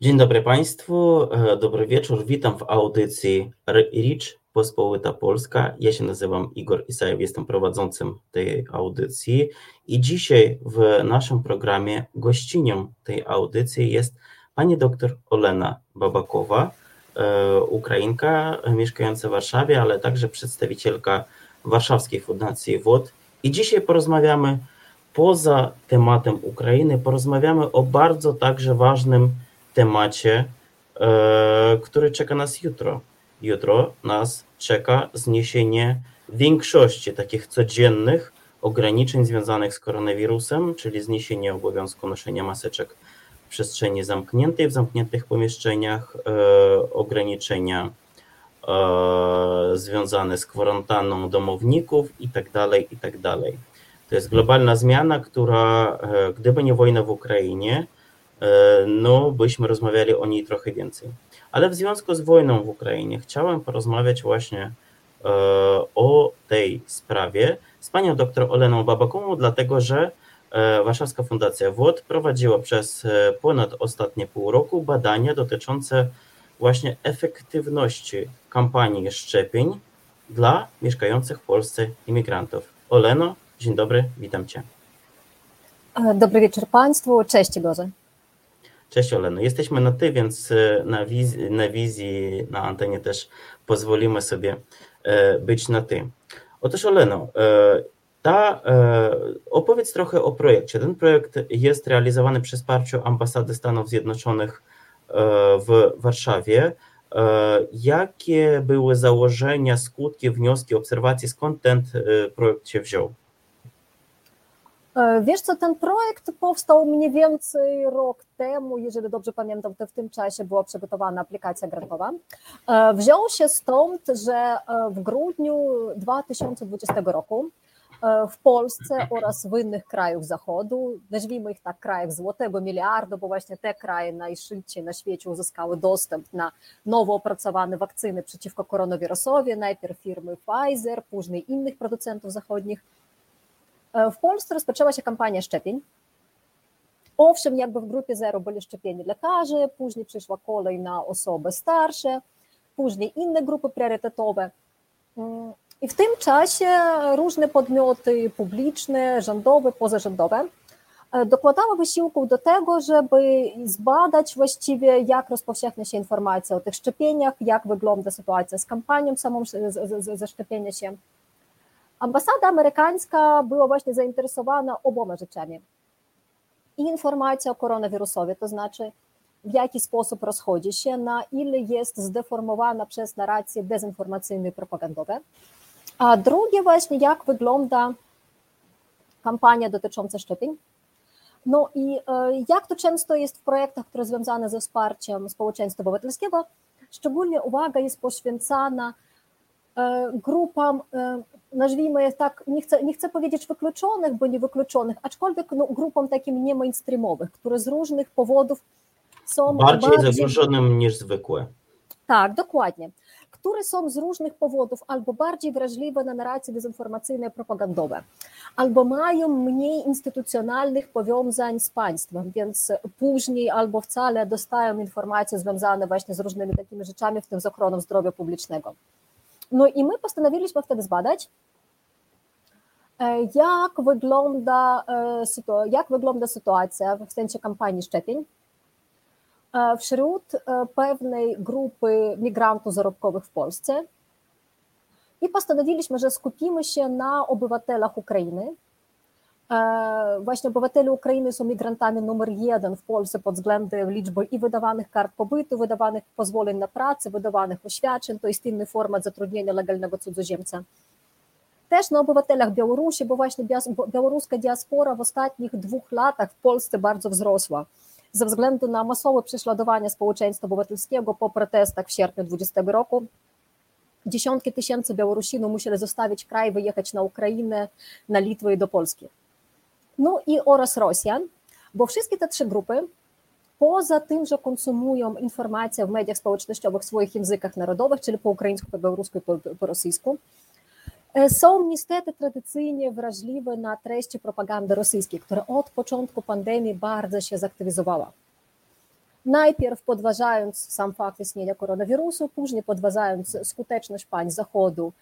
Dzień dobry Państwu, e, dobry wieczór. Witam w audycji RICH Pospołyta Polska. Ja się nazywam Igor Isajew, jestem prowadzącym tej audycji i dzisiaj w naszym programie gościnią tej audycji jest pani doktor Olena Babakowa, e, Ukrainka mieszkająca w Warszawie, ale także przedstawicielka Warszawskiej Fundacji WOD. I dzisiaj porozmawiamy poza tematem Ukrainy, porozmawiamy o bardzo także ważnym temacie, e, który czeka nas jutro. Jutro nas czeka zniesienie większości takich codziennych ograniczeń związanych z koronawirusem, czyli zniesienie obowiązku noszenia maseczek w przestrzeni zamkniętej, w zamkniętych pomieszczeniach, e, ograniczenia e, związane z kwarantanną domowników itd., tak itd. Tak to jest globalna zmiana, która gdyby nie wojna w Ukrainie, no byśmy rozmawiali o niej trochę więcej. Ale w związku z wojną w Ukrainie chciałem porozmawiać właśnie e, o tej sprawie z panią dr Oleną Babaką, dlatego że e, Warszawska Fundacja WOD prowadziła przez ponad ostatnie pół roku badania dotyczące właśnie efektywności kampanii szczepień dla mieszkających w Polsce imigrantów. Oleno, dzień dobry, witam Cię. Dobry wieczór Państwu, cześć Igorze. Cześć Oleno, jesteśmy na ty, więc e, na wizji, na wizji, na antenie też pozwolimy sobie e, być na ty. Otóż Oleno, e, ta, opowiedz trochę o projekcie. Ten projekt jest realizowany przy wsparciu Ambasady Stanów Zjednoczonych w Warszawie. Jakie były założenia, skutki, wnioski, obserwacje, skąd ten projekt się wziął? E, wiesz co, ten projekt powstał mniej więcej rok temu, jeżeli dobrze pamiętam, to w tym czasie była przygotowana aplikacja grantowa. E, wziął się stąd, że e, w grudniu 2020 roku w Polsce oraz w innych krajach Zachodu, nazwijmy ich tak krajach złotego miliardu, bo właśnie te kraje najszybciej na świecie uzyskały dostęp na nowo opracowane wakcyny przeciwko koronawirusowi, najpierw firmy Pfizer, później innych producentów zachodnich, w Polsce rozpoczęła się kampania szczepień. Owszem, jakby w grupie zero byli szczepieni lekarze, później przyszła kolej na osoby starsze, później inne grupy priorytetowe. Mm, I w tym czasie różne podmioty publiczne, rządowe, pozarządowe e, dokładały wysiłków do tego, żeby zbadać właściwie, jak rozpowszechnia się informacja o tych szczepieniach, jak wygląda sytuacja z kampanią samą zaszczepienia się Ambasada amerykańska była właśnie zainteresowana oboma rzeczami. I informacja o koronawirusowi, to znaczy w jaki sposób rozchodzi się, na ile jest zdeformowana przez narracje dezinformacyjne i propagandowe. A drugie właśnie, jak wygląda kampania dotycząca szczepień. No i e, jak to często jest w projektach, które związane ze wsparciem społeczeństwa obywatelskiego, szczególnie uwaga jest poświęcana grupom e, nazwijmy je tak, nie chcę, nie chcę powiedzieć wykluczonych, bo nie wykluczonych, aczkolwiek no, grupom takim nie mainstreamowych, które z różnych powodów są bardziej, bardziej zagrożonym niż zwykłe. Tak, dokładnie. Które są z różnych powodów albo bardziej wrażliwe na narracje dezinformacyjne, propagandowe, albo mają mniej instytucjonalnych powiązań z państwem, więc później albo wcale dostają informacje związane właśnie z różnymi takimi rzeczami, w tym z ochroną zdrowia publicznego. No i my postanowiliśmy wtedy zbadać, e, jak wygląda, e, jak wygląda sytuacja w sensie kampanii szczepień e, wśród pewnej grupy migrantów zarobkowych w Polsce. I postanowiliśmy, że skupimy się na obywatelach Ukrainy, właśnie obywatele Ukrainy są migrantami numer jeden w Polsce pod względem liczby i wydawanych kart pobytu, wydawanych pozwoleń na pracę, wydawanych oświadczeń, to jest inny format zatrudnienia legalnego cudzoziemca. Też na obywatelach Białorusi, bo właśnie białoruska diaspora w ostatnich dwóch latach w Polsce bardzo wzrosła ze względu na masowe prześladowania społeczeństwa obywatelskiego po protestach w sierpniu 2020 roku. Dziesiątki tysięcy Białorusinów musieli zostawić kraj, wyjechać na Ukrainę, na Litwę i do Polski no i oraz Rosjan, bo wszystkie te trzy grupy, poza tym, że konsumują informacje w mediach społecznościowych w swoich językach narodowych, czyli po ukraińsku, po białorusku i po, po rosyjsku, e, są niestety tradycyjnie wrażliwe na treści propagandy rosyjskiej, która od początku pandemii bardzo się zaktywizowała. Najpierw podważając sam fakt istnienia koronawirusu, później podważając skuteczność państw Zachodu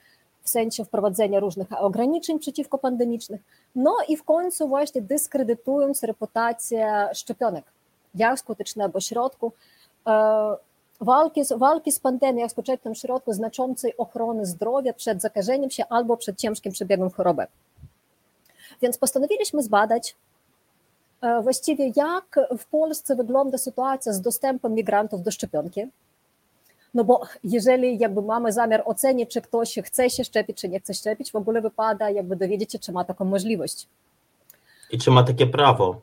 w sensie wprowadzenia różnych ograniczeń przeciwko pandemicznych, no i w końcu właśnie dyskredytując reputację szczepionek jak skutecznego środku walki z, walki z pandemią jak skutecznym środku znaczącej ochrony zdrowia przed zakażeniem się albo przed ciężkim przebiegiem choroby. Więc postanowiliśmy zbadać właściwie jak w Polsce wygląda sytuacja z dostępem migrantów do szczepionki. No bo jeżeli jakby mamy zamiar ocenić, czy ktoś chce się szczepić, czy nie chce szczepić, w ogóle wypada jakby dowiedzieć się, czy ma taką możliwość. I czy ma takie prawo.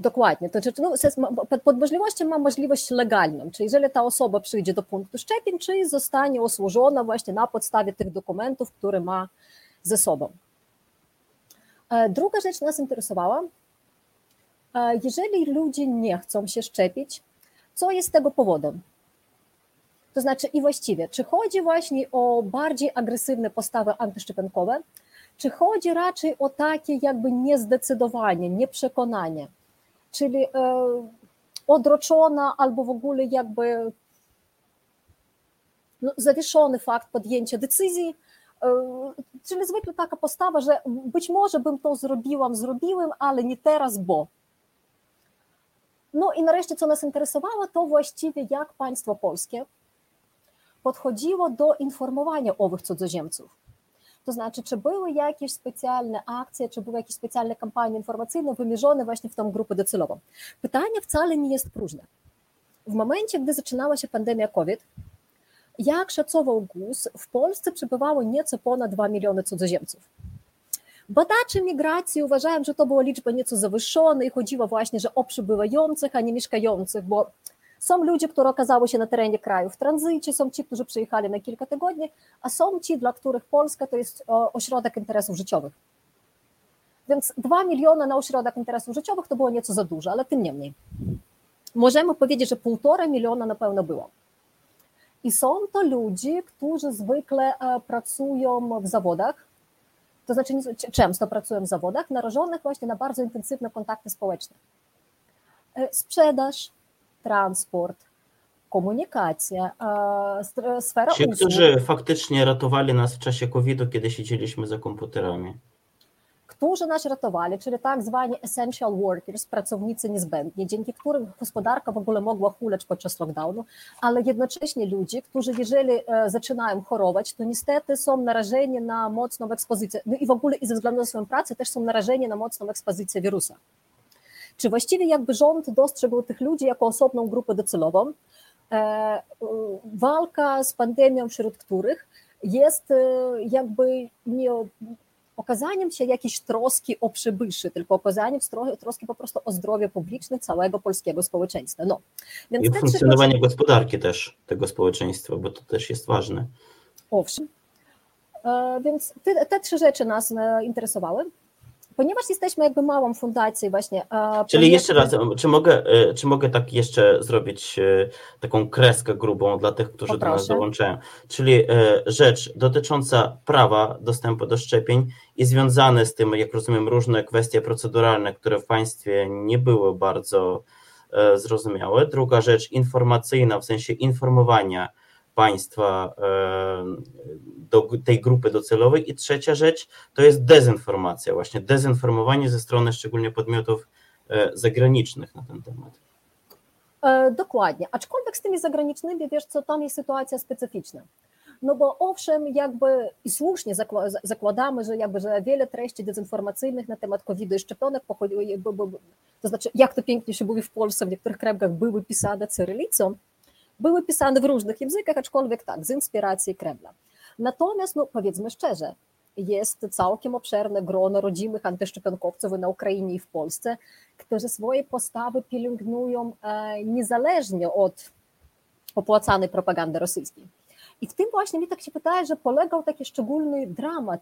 Dokładnie. To znaczy, no, pod możliwością ma możliwość legalną, czyli jeżeli ta osoba przyjdzie do punktu szczepień, czy zostanie osłużona właśnie na podstawie tych dokumentów, które ma ze sobą. Druga rzecz nas interesowała. Jeżeli ludzie nie chcą się szczepić, co jest tego powodem? To znaczy i właściwie, czy chodzi właśnie o bardziej agresywne postawy antyszczepionkowe, czy chodzi raczej o takie jakby niezdecydowanie, nieprzekonanie, czyli odroczona albo w ogóle jakby no, zawieszony fakt podjęcia decyzji, czyli zwykle taka postawa, że być może bym to zrobiłam, zrobiłem, ale nie teraz, bo. No i nareszcie, co nas interesowało, to właściwie jak państwo polskie podchodziło do informowania owych cudzoziemców. To znaczy, czy były jakieś specjalne akcje, czy były jakieś specjalne kampanie informacyjne wymierzone właśnie w tą grupę docelową? Pytanie wcale nie jest próżne. W momencie, gdy zaczynała się pandemia COVID, jak szacował GUS, w Polsce przebywało nieco ponad 2 miliony cudzoziemców. Badacze migracji uważają, że to była liczba nieco zawyższona i chodziło właśnie, że o przybywających, a nie mieszkających, bo są ludzie, którzy okazały się na terenie kraju w tranzycie, są ci, którzy przyjechali na kilka tygodni, a są ci, dla których Polska to jest ośrodek interesów życiowych. Więc 2 miliony na ośrodek interesów życiowych to było nieco za dużo, ale tym niemniej. Możemy powiedzieć, że półtora miliona na pewno było. I są to ludzie, którzy zwykle pracują w zawodach, to znaczy często pracują w zawodach narażonych właśnie na bardzo intensywne kontakty społeczne. Sprzedaż, transport, komunikacja, sfera Ci, którzy faktycznie ratowali nas w czasie COVID-u, kiedy siedzieliśmy za komputerami. Którzy nas ratowali, czyli tak zwani essential workers, pracownicy niezbędni, dzięki którym gospodarka w ogóle mogła huleć podczas lockdownu, ale jednocześnie ludzie, którzy jeżeli zaczynają chorować, to niestety są narażeni na mocną ekspozycję, no i w ogóle i ze względu na swoją pracę też są narażeni na mocną ekspozycję wirusa. Czy właściwie jakby rząd dostrzegł tych ludzi jako osobną grupę docelową? Walka z pandemią, wśród których jest jakby nie okazaniem się jakiejś troski o przybyszy, tylko okazaniem troski po prostu o zdrowie publiczne całego polskiego społeczeństwa. No, więc I funkcjonowanie trzy... gospodarki też tego społeczeństwa, bo to też jest ważne. Owszem. Więc te, te trzy rzeczy nas interesowały ponieważ jesteśmy jakby małą fundacją właśnie. Czyli jeszcze raz, czy mogę, e, czy mogę tak jeszcze zrobić e, taką kreskę grubą dla tych, którzy Poproszę. do nas dołączają? Czyli e, rzecz dotycząca prawa dostępu do szczepień i związane z tym, jak rozumiem, różne kwestie proceduralne, które w państwie nie były bardzo zrozumiałe. Druga rzecz informacyjna, w sensie informowania państwa do tej grupy docelowej. I trzecia rzecz to jest dezinformacja, właśnie dezinformowanie ze strony szczególnie podmiotów e, zagranicznych na ten temat. E, dokładnie, aczkolwiek z tymi zagranicznymi, wiesz co, tam jest sytuacja specyficzna. No bo owszem, jakby i słusznie zakładamy, że jakby że wiele treści dezinformacyjnych na temat COVID-u i szczepionek pochodziło, to znaczy jak to pięknie się mówi w Polsce, w niektórych krajach były pisane cyrylicą, były pisane w różnych językach, aczkolwiek tak, z inspiracji Kremla. Natomiast, no powiedzmy szczerze, jest całkiem obszerne grono rodzimych antyszczepionkowców na Ukrainie i w Polsce, którzy swoje postawy pielęgnują niezależnie od opłacanej propagandy rosyjskiej. I w tym właśnie mi tak się wydaje, że polegał taki szczególny dramat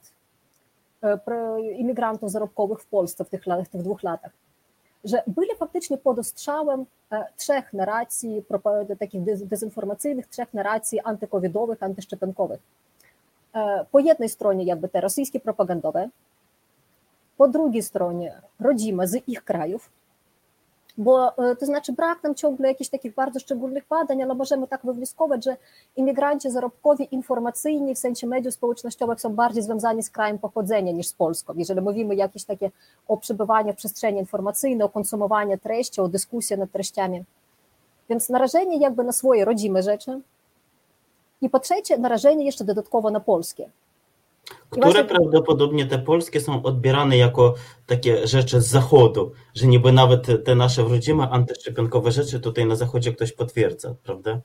imigrantów zarobkowych w Polsce w tych, w tych dwóch latach że byli faktycznie pod ostrzałem trzech narracji, takich dezinformacyjnych, trzech narracji antykowidowych, antyszczepionkowych. Po jednej stronie jakby te rosyjskie propagandowe, po drugiej stronie rodzime z ich krajów, bo to znaczy brak nam ciągle jakichś takich bardzo szczególnych badań, ale możemy tak wywnioskować, że imigranci zarobkowi informacyjni w sensie mediów społecznościowych są bardziej związani z krajem pochodzenia niż z Polską. Jeżeli mówimy jakieś takie o przebywaniu w przestrzeni informacyjnej, o konsumowaniu treści, o dyskusji nad treściami. Więc narażenie jakby na swoje rodzime rzeczy. I po trzecie, narażenie jeszcze dodatkowo na polskie. Które właśnie... prawdopodobnie te polskie są odbierane jako takie rzeczy z zachodu, że niby nawet te nasze rodzime antyszczepionkowe rzeczy tutaj na zachodzie ktoś potwierdza, prawda?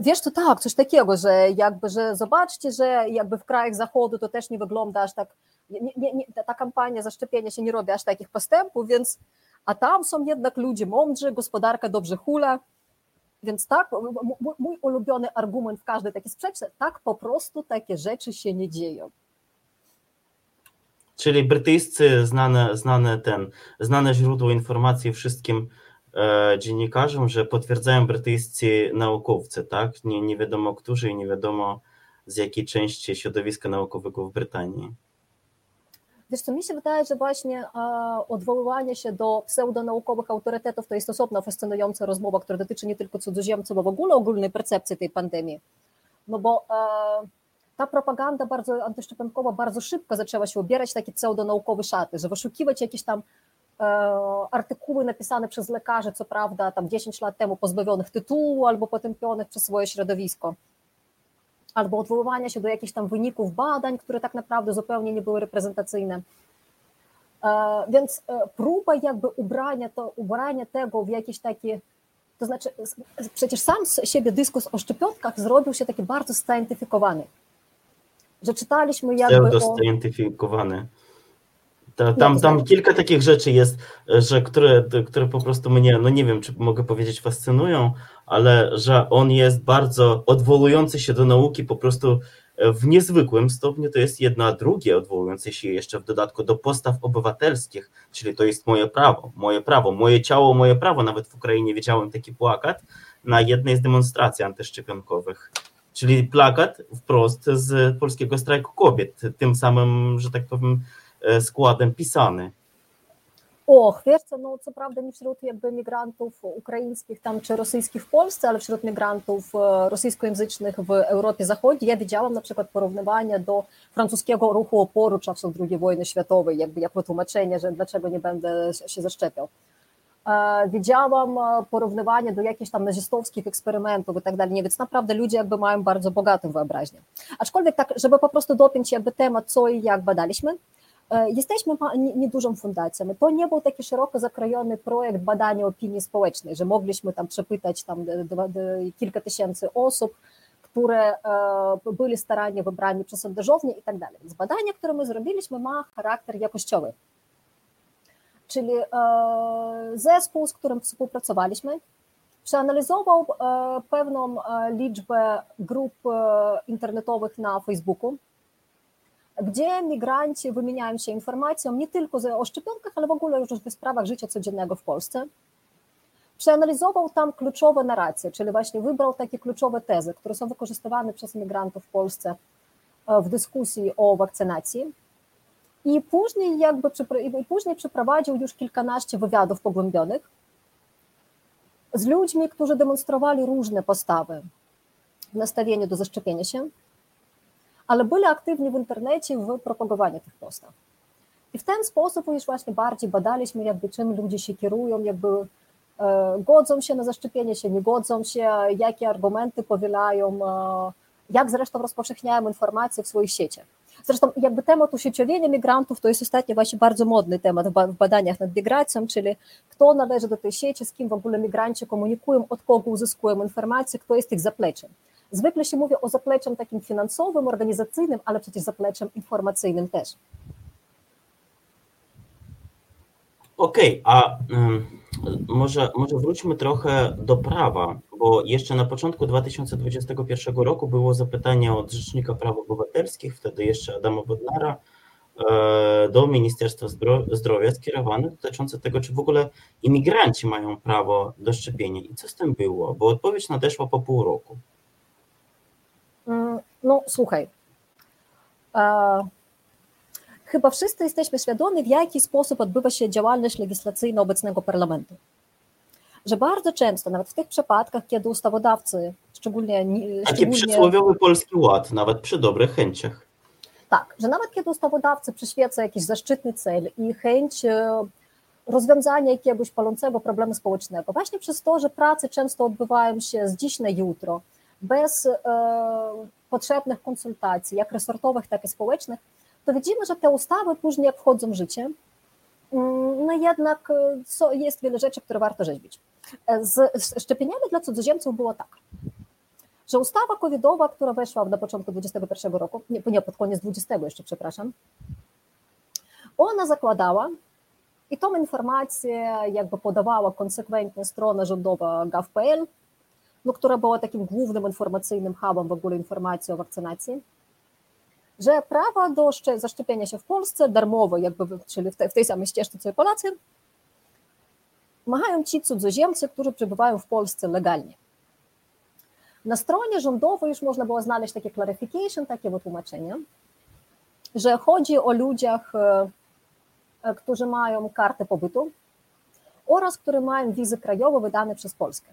Wiesz, to tak, coś takiego, że jakby, że zobaczcie, że jakby w krajach zachodu to też nie wygląda aż tak, nie, nie, nie, ta kampania zaszczepienia się nie robi aż takich postępów, więc, a tam są jednak ludzie mądrzy, gospodarka dobrze hula, więc tak, mój ulubiony argument w każdej takiej sprzeczce, tak po prostu takie rzeczy się nie dzieją. Czyli brytyjscy znane, znane, ten, znane źródło informacji wszystkim e, dziennikarzom, że potwierdzają brytyjscy naukowcy, tak? Nie, nie wiadomo którzy i nie wiadomo z jakiej części środowiska naukowego w Brytanii. Wiesz co, mi się wydaje, że właśnie odwoływanie się do pseudonaukowych autorytetów to jest osobna fascynująca rozmowa, która dotyczy nie tylko cudzoziemców, a w ogóle ogólnej percepcji tej pandemii. No bo e, ta propaganda bardzo antyszczepionkowa bardzo szybko zaczęła się ubierać takie pseudonaukowe szaty, że wyszukiwać jakieś tam e, artykuły napisane przez lekarzy, co prawda tam 10 lat temu pozbawionych tytułu albo potępionych przez swoje środowisko, albo odwoływania się do jakichś tam wyników badań, które tak naprawdę zupełnie nie były reprezentacyjne. E, więc e, próba jakby ubrania, to, ubrania tego w jakiś taki, to znaczy przecież sam z siebie dyskurs o szczepionkach zrobił się taki bardzo scientyfikowany że czytaliśmy jakby Pseudo-scientyfikowany. tam, tam kilka takich rzeczy jest, że które, które po prostu mnie, no nie wiem, czy mogę powiedzieć, fascynują, ale że on jest bardzo odwołujący się do nauki po prostu w niezwykłym stopniu, to jest jedno, a drugie odwołujące się jeszcze w dodatku do postaw obywatelskich, czyli to jest moje prawo, moje prawo, moje ciało, moje prawo. Nawet w Ukrainie widziałem taki plakat na jednej z demonstracji antyszczepionkowych czyli plakat wprost z polskiego strajku kobiet, tym samym, że tak powiem, e, składem pisany. Och, wiesz co, no co prawda nie wśród jakby migrantów ukraińskich tam czy rosyjskich w Polsce, ale wśród migrantów e, rosyjskojęzycznych w Europie Zachodniej ja widziałam na przykład porównywania do francuskiego ruchu oporu czasów II wojny światowej, jakby jako tłumaczenie, że dlaczego nie będę się zaszczepiał. E, widziałam e, porównywanie do jakichś tam nazistowskich eksperymentów i tak dalej, więc naprawdę ludzie jakby mają bardzo bogatą wyobraźnię. Aczkolwiek tak, żeby po prostu dopiąć jakby temat, co i jak badaliśmy, e, Jesteśmy niedużą fundacją. To nie był taki szeroko zakrojony projekt badania opinii społecznej, że mogliśmy tam przepytać tam kilka tysięcy osób, które byli starannie wybrani przez sondażownię i tak dalej. Więc badanie, które my zrobiliśmy, ma charakter jakościowy czyli e, zespół, z którym współpracowaliśmy, przeanalizował e, pewną e, liczbę grup internetowych na Facebooku, gdzie migranci wymieniają się informacją nie tylko o szczepionkach, ale w ogóle już w sprawach życia codziennego w Polsce. Przeanalizował tam kluczowe narracje, czyli właśnie wybrał takie kluczowe tezy, które są wykorzystywane przez migrantów w Polsce w dyskusji o wakcynacji i później jakby i później przeprowadził już kilkanaście wywiadów pogłębionych z ludźmi, którzy demonstrowali różne postawy w nastawieniu do zaszczepienia się, ale byli aktywni w internecie w propagowaniu tych postaw. I w ten sposób już właśnie bardziej badaliśmy, jakby czym ludzie się kierują, jakby e, godzą się na zaszczepienie się, nie godzą się, jakie argumenty powielają, e, jak zresztą rozpowszechniają informacje w swoich sieciach. Zresztą jakby temat usieciowienia migrantów to jest ostatnio właśnie bardzo modny temat w badaniach nad migracją, czyli kto należy do tej sieci, z kim w ogóle migranci komunikują, od kogo uzyskują informacje, kto jest ich zapleczem. Zwykle się mówi o zapleczem takim finansowym, organizacyjnym, ale przecież zapleczem informacyjnym też. Okej, okay, a um, może, może wróćmy trochę do prawa, bo jeszcze na początku 2021 roku było zapytanie od Rzecznika Praw Obywatelskich, wtedy jeszcze Adama Bodnara, e, do Ministerstwa Zdrowia skierowane dotyczące tego, czy w ogóle imigranci mają prawo do szczepienia. I co z tym było, bo odpowiedź nadeszła po pół roku. Mm, no słuchaj, chyba wszyscy jesteśmy świadomi, w jaki sposób odbywa się działalność legislacyjna obecnego parlamentu. że bardzo często, nawet w tych przypadkach, kiedy ustawodawcy, szczególnie... Taki szczególnie, przysłowiowy polski ład, nawet przy dobrych chęciach. Tak, że nawet kiedy ustawodawcy przyświeca jakiś zaszczytny cel i chęć e, rozwiązania jakiegoś palącego problemu społecznego, właśnie przez to, że prace często odbywają się z dziś na jutro, bez e, potrzebnych konsultacji, jak resortowych, tak i społecznych, to widzimy, że te ustawy później jak wchodzą w życie, mm, no jednak e, jest wiele rzeczy, które warto rzeźbić. E, z szczepieniami dla cudzoziemców było tak, że ustawa covidowa, która weszła na początku 2021 roku, nie, nie pod koniec 20 jeszcze, przepraszam, ona zakładała, i tą informację jakby podawała konsekwentnie strona rządowa gov.pl, no, która była takim głównym informacyjnym hubem w ogóle informacji o wakcynacji, że prawa do zaszczepienia się w Polsce darmowe, jakby, czyli w tej, w tej samej ścieżce co i Polacy, mają ci cudzoziemcy, którzy przebywają w Polsce legalnie. Na stronie rządowej już można było znaleźć takie clarification, takie wytłumaczenie, że chodzi o ludziach, e, e, którzy mają kartę pobytu oraz którzy mają wizy krajowe wydane przez Polskę.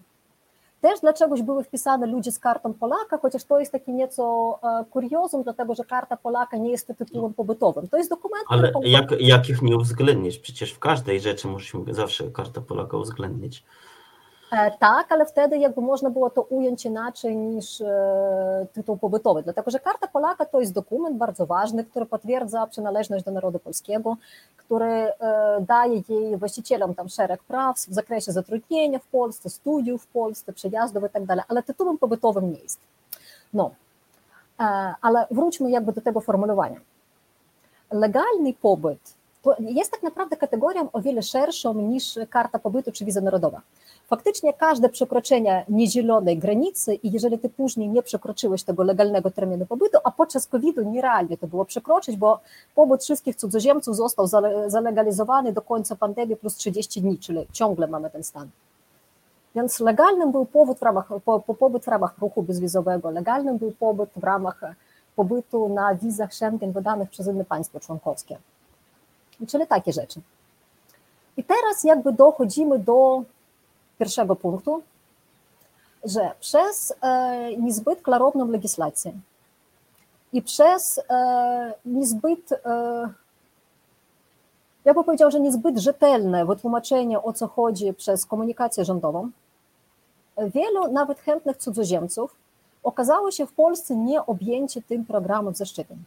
Też dlaczegoś były wpisane ludzie z kartą Polaka, chociaż to jest takie nieco e, kuriozum, dlatego że karta Polaka nie jest tytułem pobytowym. To jest dokument. Ale jak, jak ich nie uwzględnić? Przecież w każdej rzeczy musimy zawsze kartę Polaka uwzględnić. E, tak, ale wtedy jakby można było to ująć inaczej niż e, tytuł pobytowy, dlatego że Karta Polaka to jest dokument bardzo ważny, który potwierdza przynależność do narodu polskiego, który e, daje jej właścicielom tam szereg praw w zakresie zatrudnienia w Polsce, studiów w Polsce, przejazdów i tak ale tytułem pobytowym nie jest. No, ale wróćmy jakby do tego formułowania. Legalny pobyt jest tak naprawdę kategorią o wiele szerszą niż karta pobytu czy wiza narodowa. Faktycznie każde przekroczenie niezielonej granicy i jeżeli ty później nie przekroczyłeś tego legalnego terminu pobytu, a podczas COVID-u nierealnie to było przekroczyć, bo pobyt wszystkich cudzoziemców został zalegalizowany do końca pandemii plus 30 dni, czyli ciągle mamy ten stan. Więc legalnym był pobyt w ramach, po, pobyt w ramach ruchu bezwizowego, legalnym był pobyt w ramach pobytu na wizach Schengen wydanych przez inne państwo członkowskie. Czyli takie rzeczy. I teraz jakby dochodzimy do pierwszego punktu, że przez e, niezbyt klarowną legislację i przez e, niezbyt, e, ja bym powiedział, że niezbyt rzetelne wytłumaczenie o co chodzi przez komunikację rządową, wielu nawet chętnych cudzoziemców okazało się w Polsce nieobjęcie tym programem zaszczepień.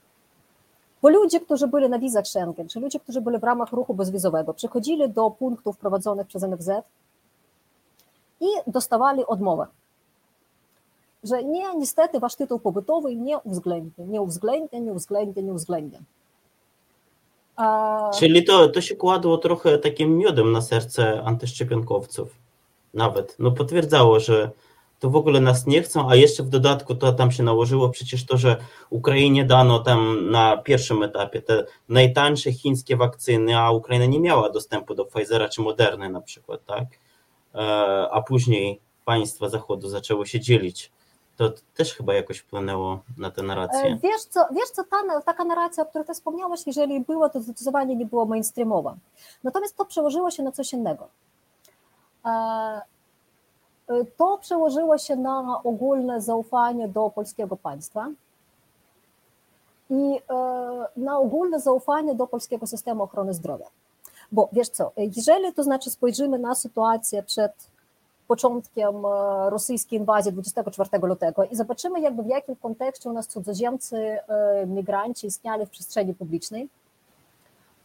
Bo ludzie, którzy byli na wizach Schengen, czy ludzie, którzy byli w ramach ruchu bezwizowego, przychodzili do punktów prowadzonych przez NFZ i dostawali odmowę, że nie, niestety wasz tytuł pobytowy nie uwzględnia, nie uwzględnia, nie uwzględnia, nie uwzględnia. A... Czyli to, to się kładło trochę takim miodem na serce antyszczepionkowców nawet. No potwierdzało, że to w ogóle nas nie chcą, a jeszcze w dodatku to tam się nałożyło przecież to, że Ukrainie dano tam na pierwszym etapie te najtańsze chińskie wakcyny, a Ukraina nie miała dostępu do Pfizera czy Moderny na przykład, tak? E, a później państwa Zachodu zaczęły się dzielić. To też chyba jakoś wpłynęło na tę narrację. E, wiesz co, wiesz co ta, taka narracja, o której ty wspomniałeś, jeżeli była, to zdecydowanie nie było mainstreamowa. Natomiast to przełożyło się na coś innego. E, to przełożyło się na ogólne zaufanie do polskiego państwa i na ogólne zaufanie do polskiego systemu ochrony zdrowia. Bo wiesz co, jeżeli to znaczy spojrzymy na sytuację przed początkiem e, rosyjskiej inwazji 24 lutego i zobaczymy jakby w jakim kontekście u nas cudzoziemcy, e, migranci istniali w przestrzeni publicznej,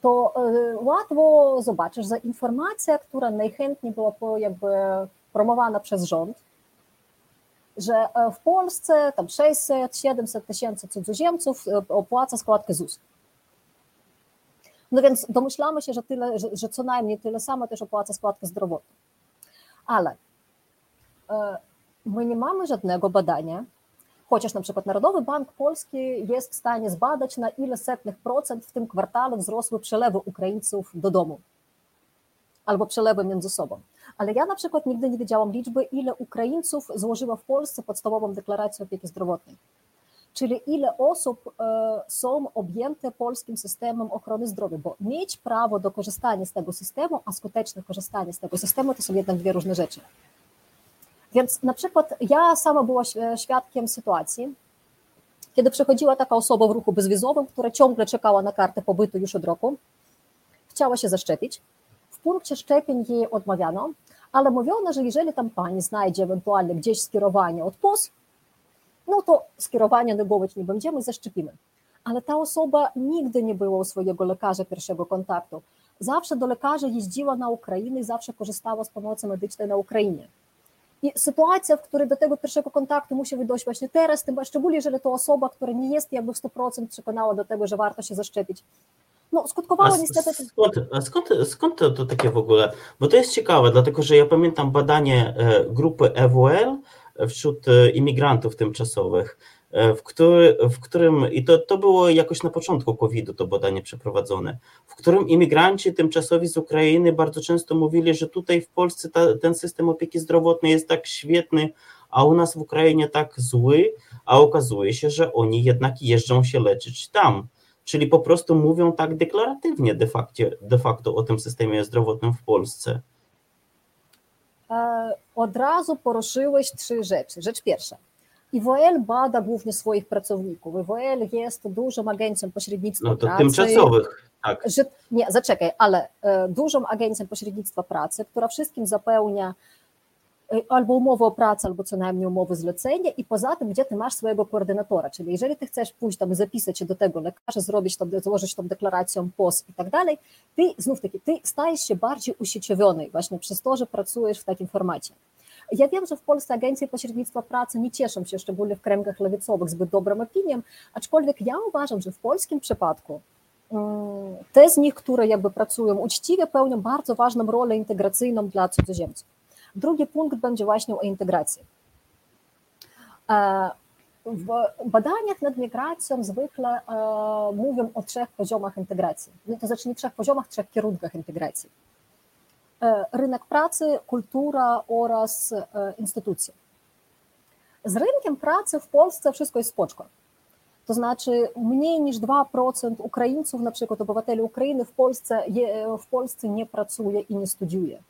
to e, łatwo zobaczysz, że informacja, która najchętniej była jakby promowana przez rząd, że w Polsce tam 600-700 tysięcy cudzoziemców opłaca składkę ZUS. No więc domyślamy się, że, tyle, że, że co najmniej tyle samo też opłaca składkę zdrowotną. Ale e, my nie mamy żadnego badania, chociaż na przykład Narodowy Bank Polski jest w stanie zbadać, na ile setnych procent w tym kwartale wzrosły przelewy Ukraińców do domu albo przelewy między sobą. Ale ja na przykład nigdy nie wiedziałam liczby, ile Ukraińców złożyło w Polsce podstawową deklarację opieki zdrowotnej. Czyli ile osób są objęte polskim systemem ochrony zdrowia, bo mieć prawo do korzystania z tego systemu, a skuteczne korzystanie z tego systemu to są jednak dwie różne rzeczy. Więc na przykład ja sama była świadkiem sytuacji, kiedy przychodziła taka osoba w ruchu bezwizowym, która ciągle czekała na kartę pobytu już od roku, chciała się zaszczepić. W punkcie szczepień jej odmawiano, ale mówiono, że jeżeli tam pani znajdzie ewentualnie gdzieś skierowanie od no to skierowania negować nie będziemy, zaszczepimy. Ale ta osoba nigdy nie była u swojego lekarza pierwszego kontaktu. Zawsze do lekarza jeździła na Ukrainę i zawsze korzystała z pomocy medycznej na Ukrainie. I sytuacja, w której do tego pierwszego kontaktu musi dojść właśnie teraz, tym szczególnie jeżeli to osoba, która nie jest jakby w 100% przekonała do tego, że warto się zaszczepić, no, skutkowało a niestety. Skąd, a skąd, skąd to, to, takie w ogóle? Bo to jest ciekawe, dlatego że ja pamiętam badanie e, grupy EWL wśród e, imigrantów tymczasowych, e, w, który, w którym, i to, to było jakoś na początku COVID-u to badanie przeprowadzone, w którym imigranci tymczasowi z Ukrainy bardzo często mówili, że tutaj w Polsce ta, ten system opieki zdrowotnej jest tak świetny, a u nas w Ukrainie tak zły, a okazuje się, że oni jednak jeżdżą się leczyć tam czyli po prostu mówią tak deklaratywnie de facto, de facto o tym systemie zdrowotnym w Polsce. E, od razu poruszyłeś trzy rzeczy. Rzecz pierwsza. IWL bada głównie swoich pracowników. IWL jest dużą agencją pośrednictwa no to pracy. tymczasowych, tak. Że, nie, zaczekaj, ale e, dużą agencją pośrednictwa pracy, która wszystkim zapełnia albo umowę o pracę, albo co najmniej umowę zlecenia i poza tym, gdzie ty masz swojego koordynatora, czyli jeżeli ty chcesz pójść tam, zapisać się do tego lekarza, zrobić tam, złożyć tą deklarację POS i tak dalej, ty znów taki, ty stajesz się bardziej usieciowiony właśnie przez to, że pracujesz w takim formacie. Ja wiem, że w Polsce agencje pośrednictwa pracy nie cieszą się, szczególnie w kręgach lewicowych, zbyt dobrą opinią, aczkolwiek ja uważam, że w polskim przypadku mm, te z nich, które jakby pracują uczciwie, pełnią bardzo ważną rolę integracyjną dla cudzoziemców. Drugi punkt będzie właśnie o integracji. E, w badaniach nad migracją zwykle e, mówią o trzech poziomach integracji. No to znaczy nie trzech poziomach, trzech kierunkach integracji. E, rynek pracy, kultura oraz instytucje. Z rynkiem pracy w Polsce wszystko jest spoczko. To znaczy mniej niż 2% Ukraińców, na przykład obywateli Ukrainy w Polsce, w Polsce nie pracuje i nie studiuje.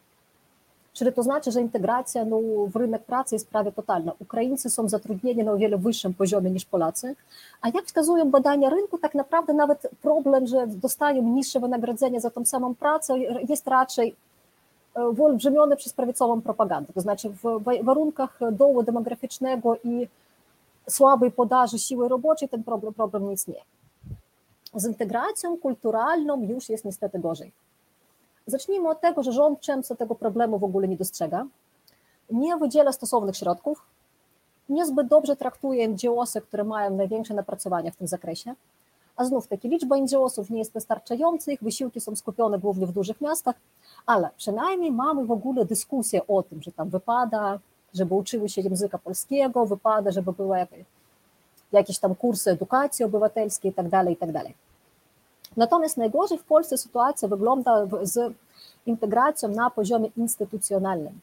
Czyli to znaczy, że integracja no, w rynek pracy jest prawie totalna. Ukraińcy są zatrudnieni na o wiele wyższym poziomie niż Polacy, a jak wskazują badania rynku, tak naprawdę nawet problem, że dostają niższe wynagrodzenie za tą samą pracę jest raczej e, wyolbrzymiony przez prawicową propagandę. To znaczy w warunkach dołu demograficznego i słabej podaży siły roboczej ten problem, problem nie istnieje. Z integracją kulturalną już jest niestety gorzej. Zacznijmy od tego, że rząd często tego problemu w ogóle nie dostrzega, nie wydziela stosownych środków, niezbyt dobrze traktuje NGOsy, które mają największe napracowania w tym zakresie, a znów takie liczba NGOsów nie jest wystarczająca, ich wysiłki są skupione głównie w dużych miastach, ale przynajmniej mamy w ogóle dyskusję o tym, że tam wypada, żeby uczyły się języka polskiego, wypada, żeby były jakieś tam kursy edukacji obywatelskiej itd., tak itd. Natomiast najgorzej w Polsce sytuacja wygląda z integracją na poziomie instytucjonalnym.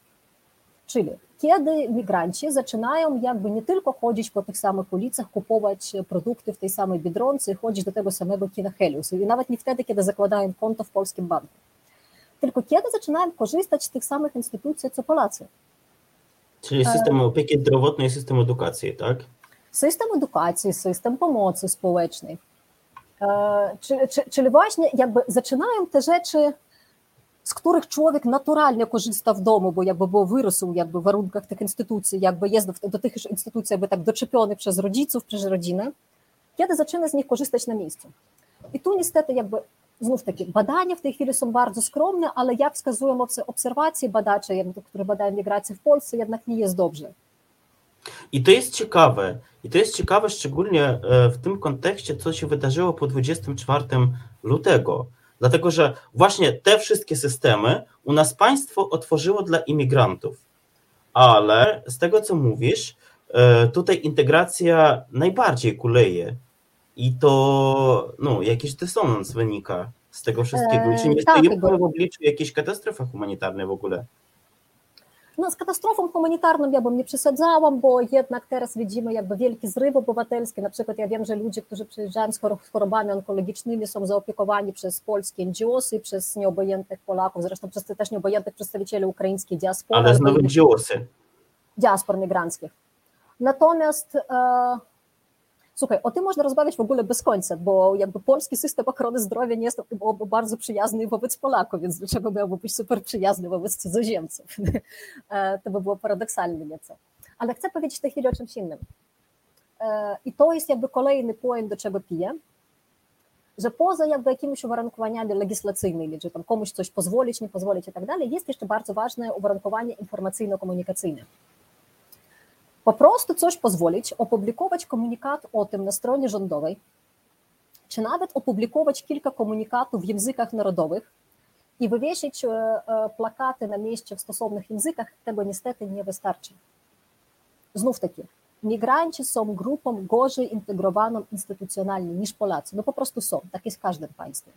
Czyli kiedy migranci zaczynają jakby nie tylko chodzić po tych samych ulicach, kupować produkty w tej samej Biedronce, i chodzić do tego samego kina Helios i nawet nie wtedy, kiedy zakładają konto w polskim banku, tylko kiedy zaczynają korzystać z tych samych instytucji, co Polacy. Czyli system opieki zdrowotnej, system edukacji, tak? System edukacji, system pomocy społecznej. Czyli, czyli właśnie jakby zaczynają te rzeczy, z których człowiek naturalnie korzysta w domu, bo jakby bo wyrósł jakby w warunkach tych instytucji, jakby jest do tych instytucji jakby tak doczepiony przez rodziców, przez rodzinę, kiedy zaczyna z nich korzystać na miejscu. I tu niestety jakby znów takie badania w tej chwili są bardzo skromne, ale jak wskazują obserwacje badacze, które badają migrację w Polsce, jednak nie jest dobrze. I to jest ciekawe. I to jest ciekawe szczególnie e, w tym kontekście, co się wydarzyło po 24 lutego. Dlatego, że właśnie te wszystkie systemy u nas państwo otworzyło dla imigrantów. Ale z tego, co mówisz, e, tutaj integracja najbardziej kuleje. I to no, jakiś dysonans wynika z tego wszystkiego. Czy nie tak, stoimy w obliczu jakiejś katastrofy humanitarnej w ogóle? No, z katastrofą humanitarną ja bym nie przesadzałam, bo jednak teraz widzimy jakby wielki zryw obywatelski. Na przykład ja wiem, że ludzie, którzy przyjeżdżają z chorobami onkologicznymi są zaopiekowani przez polskie NGOsy, przez nieobojętnych Polaków, zresztą przez też nieobojętnych przedstawicieli ukraińskiej diaspory. Ale znowu NGOsy. Diaspor migranckich. Natomiast e, Słuchaj, o tym można rozmawiać w ogóle bez końca, bo jakby polski system ochrony zdrowia nie jest bardzo przyjazny wobec Polaków, więc dlaczego miałby być super przyjazny wobec cudzoziemców? E, to by było paradoksalne nieco. Ale chcę powiedzieć w tej chwili o czymś innym. E, I to jest jakby kolejny point, do czego piję, że poza jakby jakimiś uwarunkowaniami legislacyjnymi, że tam komuś coś pozwolić, nie pozwolić i tak dalej, jest jeszcze bardzo ważne uwarunkowanie informacyjno-komunikacyjne po prostu coś pozwolić, opublikować komunikat o tym na stronie rządowej, czy nawet opublikować kilka komunikatów w językach narodowych i wywiesić e, e, plakaty na mieście w stosownych językach, tego niestety nie wystarczy. Znów taki, migranci są grupą gorzej integrowaną instytucjonalnie niż Polacy. No po prostu są, tak jest w każdym państwie.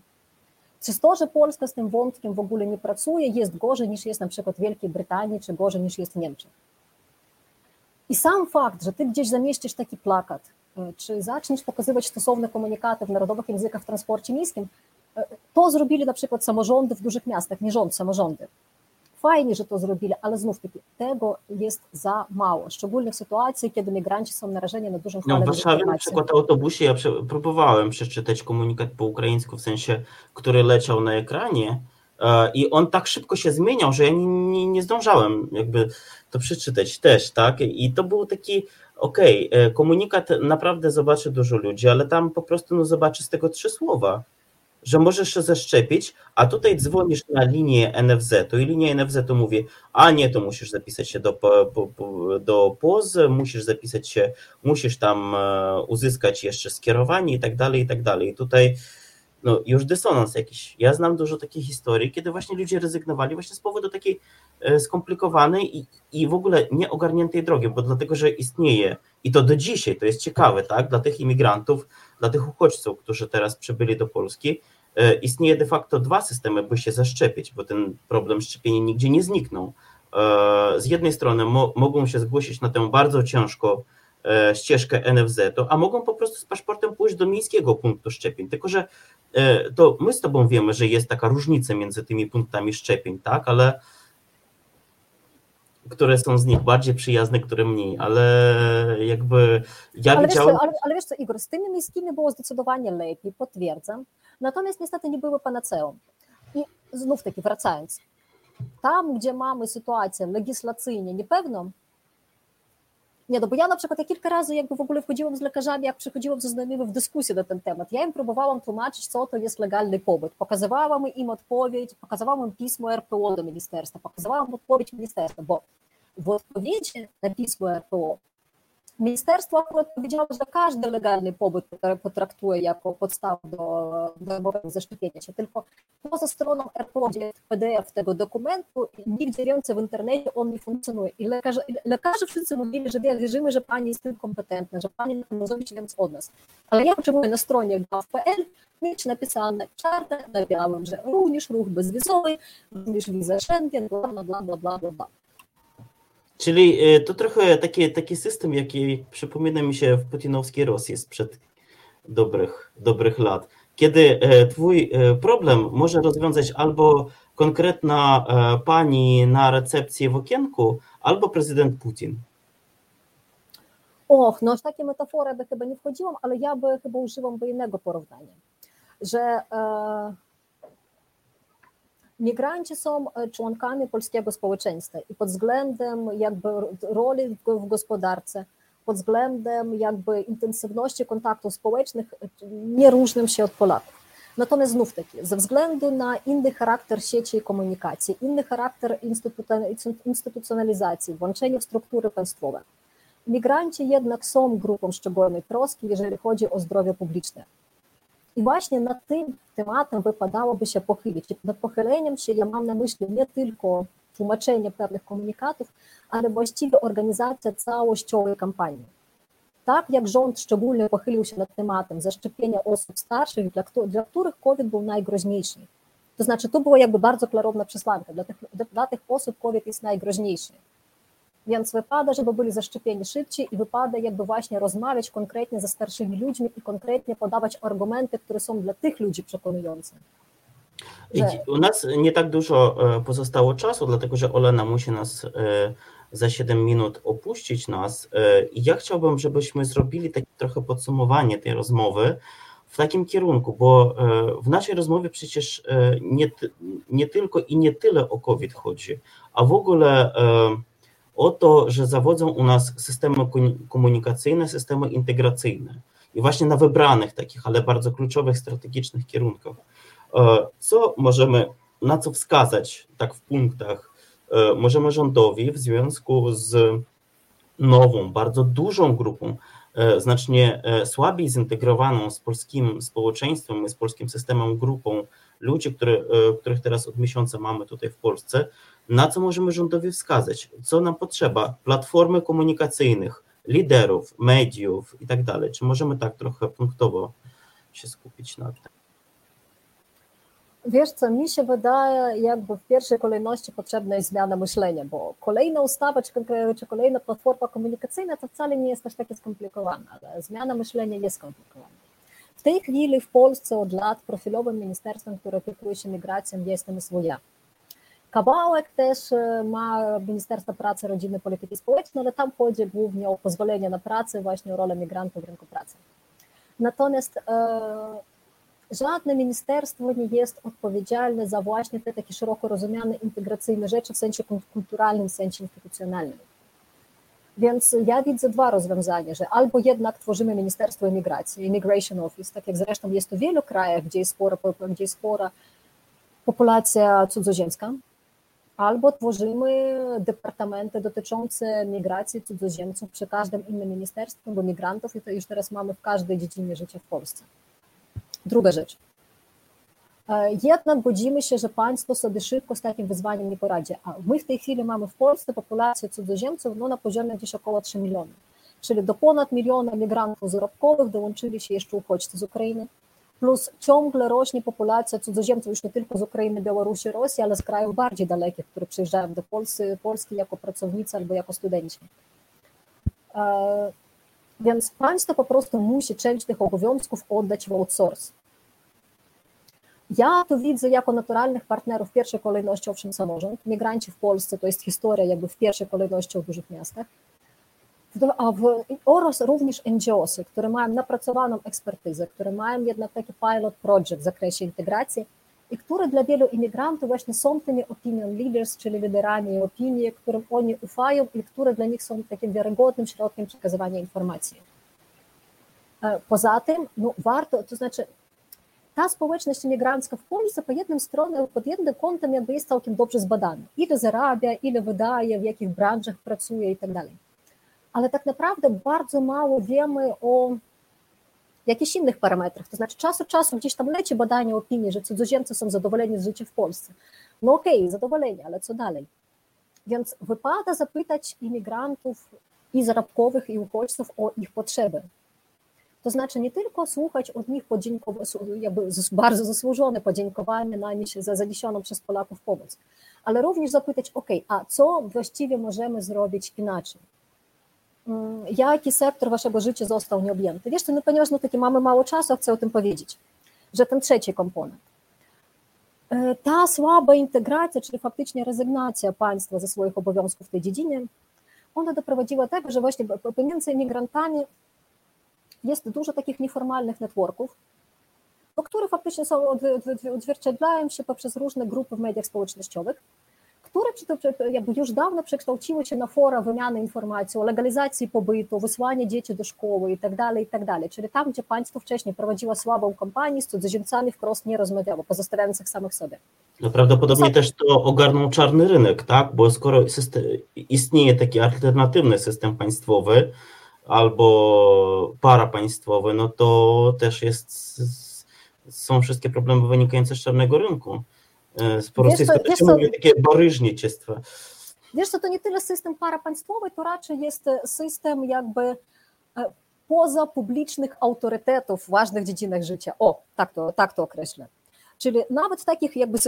Przez to, że Polska z tym wątkiem w ogóle nie pracuje, jest gorzej niż jest na przykład Wielkiej Brytanii, czy gorzej niż jest w Niemczech. I sam fakt, że ty gdzieś zamieścisz taki plakat, e, czy zaczniesz pokazywać stosowne komunikaty w narodowych językach w transporcie miejskim, e, to zrobili na przykład samorządy w dużych miastach, nie rząd, samorządy. Fajnie, że to zrobili, ale znów taки tego jest za mało, szczególnie w sytuacji, kiedy migranci są narażeni na dużą falę No, w Warszawie na przykład autobusie ja próbowałem przeczytać komunikat po ukraińsku, w sensie, który leciał na ekranie, I on tak szybko się zmieniał, że ja nie, nie, nie zdążałem jakby to przeczytać też, tak? I to był taki, okej, okay, komunikat naprawdę zobaczy dużo ludzi, ale tam po prostu no, zobaczy z tego trzy słowa, że możesz się zaszczepić, a tutaj dzwonisz na linię NFZ-u i linia NFZ-u mówi, a nie, to musisz zapisać się do, po, po, do POZ, musisz zapisać się, musisz tam e, uzyskać jeszcze skierowanie i tak dalej, i tak dalej. I tutaj no już dysonans jakiś. Ja znam dużo takich historii, kiedy właśnie ludzie rezygnowali właśnie z powodu takiej e, skomplikowanej i, i w ogóle nieogarniętej drogi, bo dlatego, że istnieje i to do dzisiaj, to jest ciekawe, tak, dla tych imigrantów, dla tych uchodźców, którzy teraz przybyli do Polski, e, istnieje de facto dwa systemy, by się zaszczepić, bo ten problem szczepienia nigdzie nie zniknął. E, z jednej strony mo mogą się zgłosić na tę bardzo ciężko ścieżkę NFZ-u, a mogą po prostu z paszportem pójść do miejskiego punktu szczepień. Tylko, że E, to my z Tobą wiemy, że jest taka różnica między tymi punktami szczepień, tak, ale które są z nich bardziej przyjazne, które mniej, ale jakby ja ale widziałem... Wiesz co, ale, ale wiesz co, Igor, z tymi miejskimi było zdecydowanie lepiej, potwierdzam, natomiast niestety nie były panaceum. I znów taki wracając, tam, gdzie mamy sytuację legislacyjnie niepewną, nie, no bo ja na przykład ja kilka razy jakby w ogóle wchodziłam z lekarzami, jak przychodziłam ze znajomymi w dyskusję na ten temat. Ja im próbowałam tłumaczyć, co to jest legalny pobyt. Pokazywałam im odpowiedź, pokazywałam im pismo RPO do ministerstwa, pokazywałam odpowiedź ministerstwa, bo w odpowiedzi na pismo RPO Ministerstwo akurat powiedziało, że każdy legalny pobyt potraktuje jako podstawę do darmowego zaszczepienia się, tylko poza stroną RPO, gdzie PDF tego dokumentu, nigdzie więcej w internecie on nie funkcjonuje. I lekarze, lekarze wszyscy mówili, że wierzymy, że pani jest tym kompetentna, że pani tym zrobić więcej od nas. Ale ja potrzebuję na stronie gov.pl mieć napisane czarne na białym, że również ruch bezwizowy, również wiza Schengen, bla, bla, bla, bla, bla, bla. Czyli e, to trochę taki, taki system, jaki przypomina mi się w putinowskiej Rosji sprzed dobrych, dobrych lat, kiedy e, twój e, problem może rozwiązać albo konkretna pani na recepcji w okienku, albo prezydent Putin. Och, no w takie metafory by chyba nie wchodziłam, ale ja by chyba używam by innego porównania, że e, Migranci są e, członkami polskiego społeczeństwa i pod względem jakby roli w gospodarce, pod względem jakby intensywności kontaktów społecznych e, nie różnią się od Polaków. Natomiast znów taki, ze względu na inny charakter sieci komunikacji, inny charakter instytucjonalizacji, włączenie w struktury państwowe, migranci jednak są grupą szczególnej troski, jeżeli chodzi o zdrowie publiczne. I właśnie nad tym tematem wypadałoby się pochylić. Nad pochyleniem się ja mam na myśli nie tylko tłumaczenie pewnych komunikatów, ale właściwie organizacja całościowej kampanii. Tak jak rząd szczególnie pochylił się nad tematem zaszczepienia osób starszych, dla, dla których COVID był najgroźniejszy. To znaczy, tu była jakby bardzo klarowna przesłanka. Dla tych osób COVID jest najgroźniejszy Więc wypada, żeby byli zaszczepieni szybciej i wypada jakby właśnie rozmawiać konkretnie ze starszymi ludźmi i konkretnie podawać argumenty, które są dla tych ludzi przekonujące. U nas nie tak dużo e, pozostało czasu, dlatego że Olena musi nas e, za 7 minut opuścić nas. E, I ja chciałbym, żebyśmy zrobili takie trochę podsumowanie tej rozmowy w takim kierunku, bo w naszej rozmowie przecież nie, nie tylko i nie tyle o COVID chodzi, a w ogóle o to, że zawodzą u nas systemy komunikacyjne, systemy integracyjne. I właśnie na wybranych takich, ale bardzo kluczowych, strategicznych kierunkach. E, co możemy, na co wskazać, tak w punktach, e, możemy rządowi w związku z nową, bardzo dużą grupą, e, znacznie słabiej zintegrowaną z polskim społeczeństwem, z polskim systemem, grupą ludzi, które, których teraz od miesiąca mamy tutaj w Polsce, na co możemy rządowi wskazać, co nam potrzeba, platformy komunikacyjnych, liderów, mediów i tak dalej. Czy możemy tak trochę punktowo się skupić na tym? Wiesz co, mi się wydaje, jakby w pierwszej kolejności potrzebna jest zmiana myślenia, bo kolejna ustawa czy, czy kolejna platforma komunikacyjna to wcale nie jest aż takie skomplikowane, ale zmiana myślenia jest skomplikowana. W tej chwili w Polsce od lat profilowym ministerstwem, które opiekuje się migracją, jest MSWiA. Kawałek też e, ma Ministerstwo Pracy, Rodziny Polityki Społecznej, ale tam chodzi głównie o pozwolenie na pracę, właśnie o rolę migrantów w rynku pracy. Natomiast e, żadne ministerstwo nie jest odpowiedzialne za właśnie te takie szeroko rozumiane integracyjne rzeczy w sensie kulturalnym, w sensie instytucjonalnym. Więc ja widzę dwa rozwiązania, że albo jednak tworzymy Ministerstwo Imigracji, Immigration Office, tak jak zresztą jest to w wielu krajach, gdzie jest spora, gdzie jest spora populacja cudzoziemska, albo tworzymy departamenty dotyczące migracji cudzoziemców przy każdym innym ministerstwie, bo migrantów i to już teraz mamy w każdej dziedzinie życia w Polsce. Druga rzecz. E, jednak godzimy się, że państwo sobie szybko z takim wyzwaniem nie poradzi. A my w tej chwili mamy w Polsce populację cudzoziemców no, na poziomie gdzieś około 3 milionów. Czyli do ponad miliona migrantów zarobkowych dołączyli się jeszcze uchodźcy z Ukrainy, plus ciągle rośnie populacja cudzoziemców już nie tylko z Ukrainy, Białorusi, Rosji, ale z krajów bardziej dalekich, które przyjeżdżają do Polski, Polski jako pracownicy albo jako studenci. E, więc państwo po prostu musi część tych obowiązków oddać w outsource. Ja to widzę jako naturalnych partnerów w pierwszej kolejności owszem samorząd. Migranci w Polsce to jest historia jakby w pierwszej kolejności o dużych miastach. Oraz również NGOsy, które mają napracowaną ekspertyzę, które mają jednak taki pilot project w zakresie integracji i które dla wielu imigrantów właśnie są tymi opinion leaders, czyli liderami opinii, którym oni ufają i które dla nich są takim wiarygodnym środkiem przekazywania informacji. E, poza tym, no warto, to znaczy ta społeczność imigrancka w Polsce po jednym stronie, pod jednym kątem jakby jest całkiem dobrze zbadana. Ile zarabia, ile wydaje, w jakich branżach pracuje i tak dalej. Ale tak naprawdę bardzo mało wiemy o jakichś innych parametrach. To znaczy czas od czasu gdzieś tam leci badanie opinii, że cudzoziemcy są zadowoleni z życia w Polsce. No okej, okay, zadowoleni, ale co dalej? Więc wypada zapytać imigrantów i zarobkowych, i uchodźców o ich potrzeby. To znaczy nie tylko słuchać od nich jakby bardzo zasłużone podziękowanie na nie za zaniesioną przez Polaków pomoc, ale również zapytać, ok, a co właściwie możemy zrobić inaczej? Mm, jaki sektor waszego życia został nieobjęty? Wiesz, no ponieważ no, takie mamy mało czasu, chcę o tym powiedzieć, że ten trzeci komponent. E, ta słaba integracja, czyli faktycznie rezygnacja państwa ze swoich obowiązków w tej dziedzinie, ona doprowadziła do tego, że właśnie pomiędzy imigrantami jest dużo takich nieformalnych networków, które faktycznie są, odzwierciedlają się poprzez różne grupy w mediach społecznościowych, które jakby już dawno przekształciły się na fora wymiany informacji o legalizacji pobytu, wysłanie dzieci do szkoły itd., tak itd. Tak Czyli tam, gdzie państwo wcześniej prowadziło słabą kampanię, z cudzoziemcami wprost nie rozmawiało, pozostawiając ich samych sobie. No prawdopodobnie też to ogarnął czarny rynek, tak? Bo skoro system, istnieje taki alternatywny system państwowy, albo parapaństwowy, no to też jest, są wszystkie problemy wynikające z czarnego rynku. E, po prostu jest to, to takie. Wiesz co, to nie tyle system parapaństwowy, to raczej jest system jakby e, poza publicznych autorytetów w ważnych dziedzinach życia. O, tak to, tak to określę. Czyli nawet w takich jakby,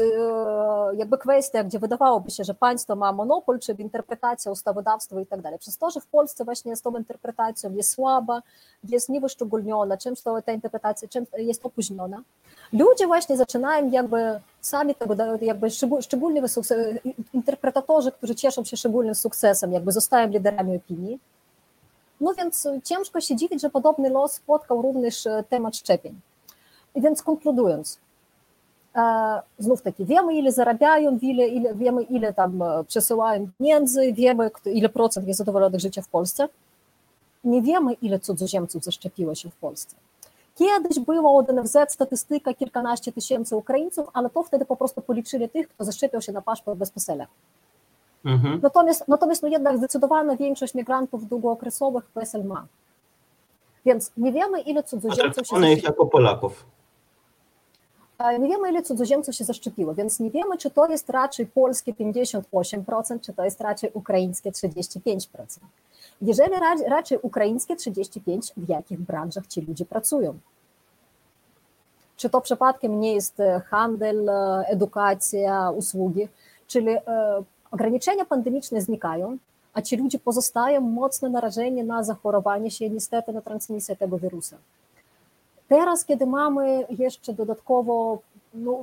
jakby kwestiach, gdzie wydawałoby się, że państwo ma monopol, czyli interpretacja ustawodawstwa i tak dalej. Przez to, że w Polsce właśnie z tą interpretacją jest słaba, jest niewyszczególniona, często ta interpretacja jest opóźniona, ludzie właśnie zaczynają jakby sami tego, jakby szczególnie interpretatorzy, którzy cieszą się szczególnym sukcesem, jakby zostają liderami opinii. No więc ciężko się dziwić, że podobny los spotkał również temat szczepień. I więc konkludując, znów taki, wiemy ile zarabiają, ile, ile, wiemy ile tam przesyłają pieniędzy, wiemy ile procent jest zadowolonych życia w Polsce. Nie wiemy ile cudzoziemców zaszczepiło się w Polsce. Kiedyś była od NFZ statystyka kilkanaście tysięcy Ukraińców, ale to wtedy po prostu policzyli tych, kto zaszczepiał się na paszport bez PESEL-a. Mhm. Natomiast, natomiast no jednak zdecydowana większość migrantów długookresowych PESEL ma. Więc nie wiemy, ile cudzoziemców się zaszczepiło. jako Polaków. Nie wiemy, ile cudzoziemców się zaszczepiło, więc nie wiemy, czy to jest raczej polskie 58%, czy to jest raczej ukraińskie 35%. Jeżeli raczej ukraińskie 35%, w jakich branżach ci ludzie pracują? Czy to przypadkiem nie jest handel, edukacja, usługi? Czyli ograniczenia pandemiczne znikają, a ci ludzie pozostają mocno narażeni na zachorowanie się niestety na transmisję tego wirusa. Teraz, kiedy mamy jeszcze dodatkowo, no,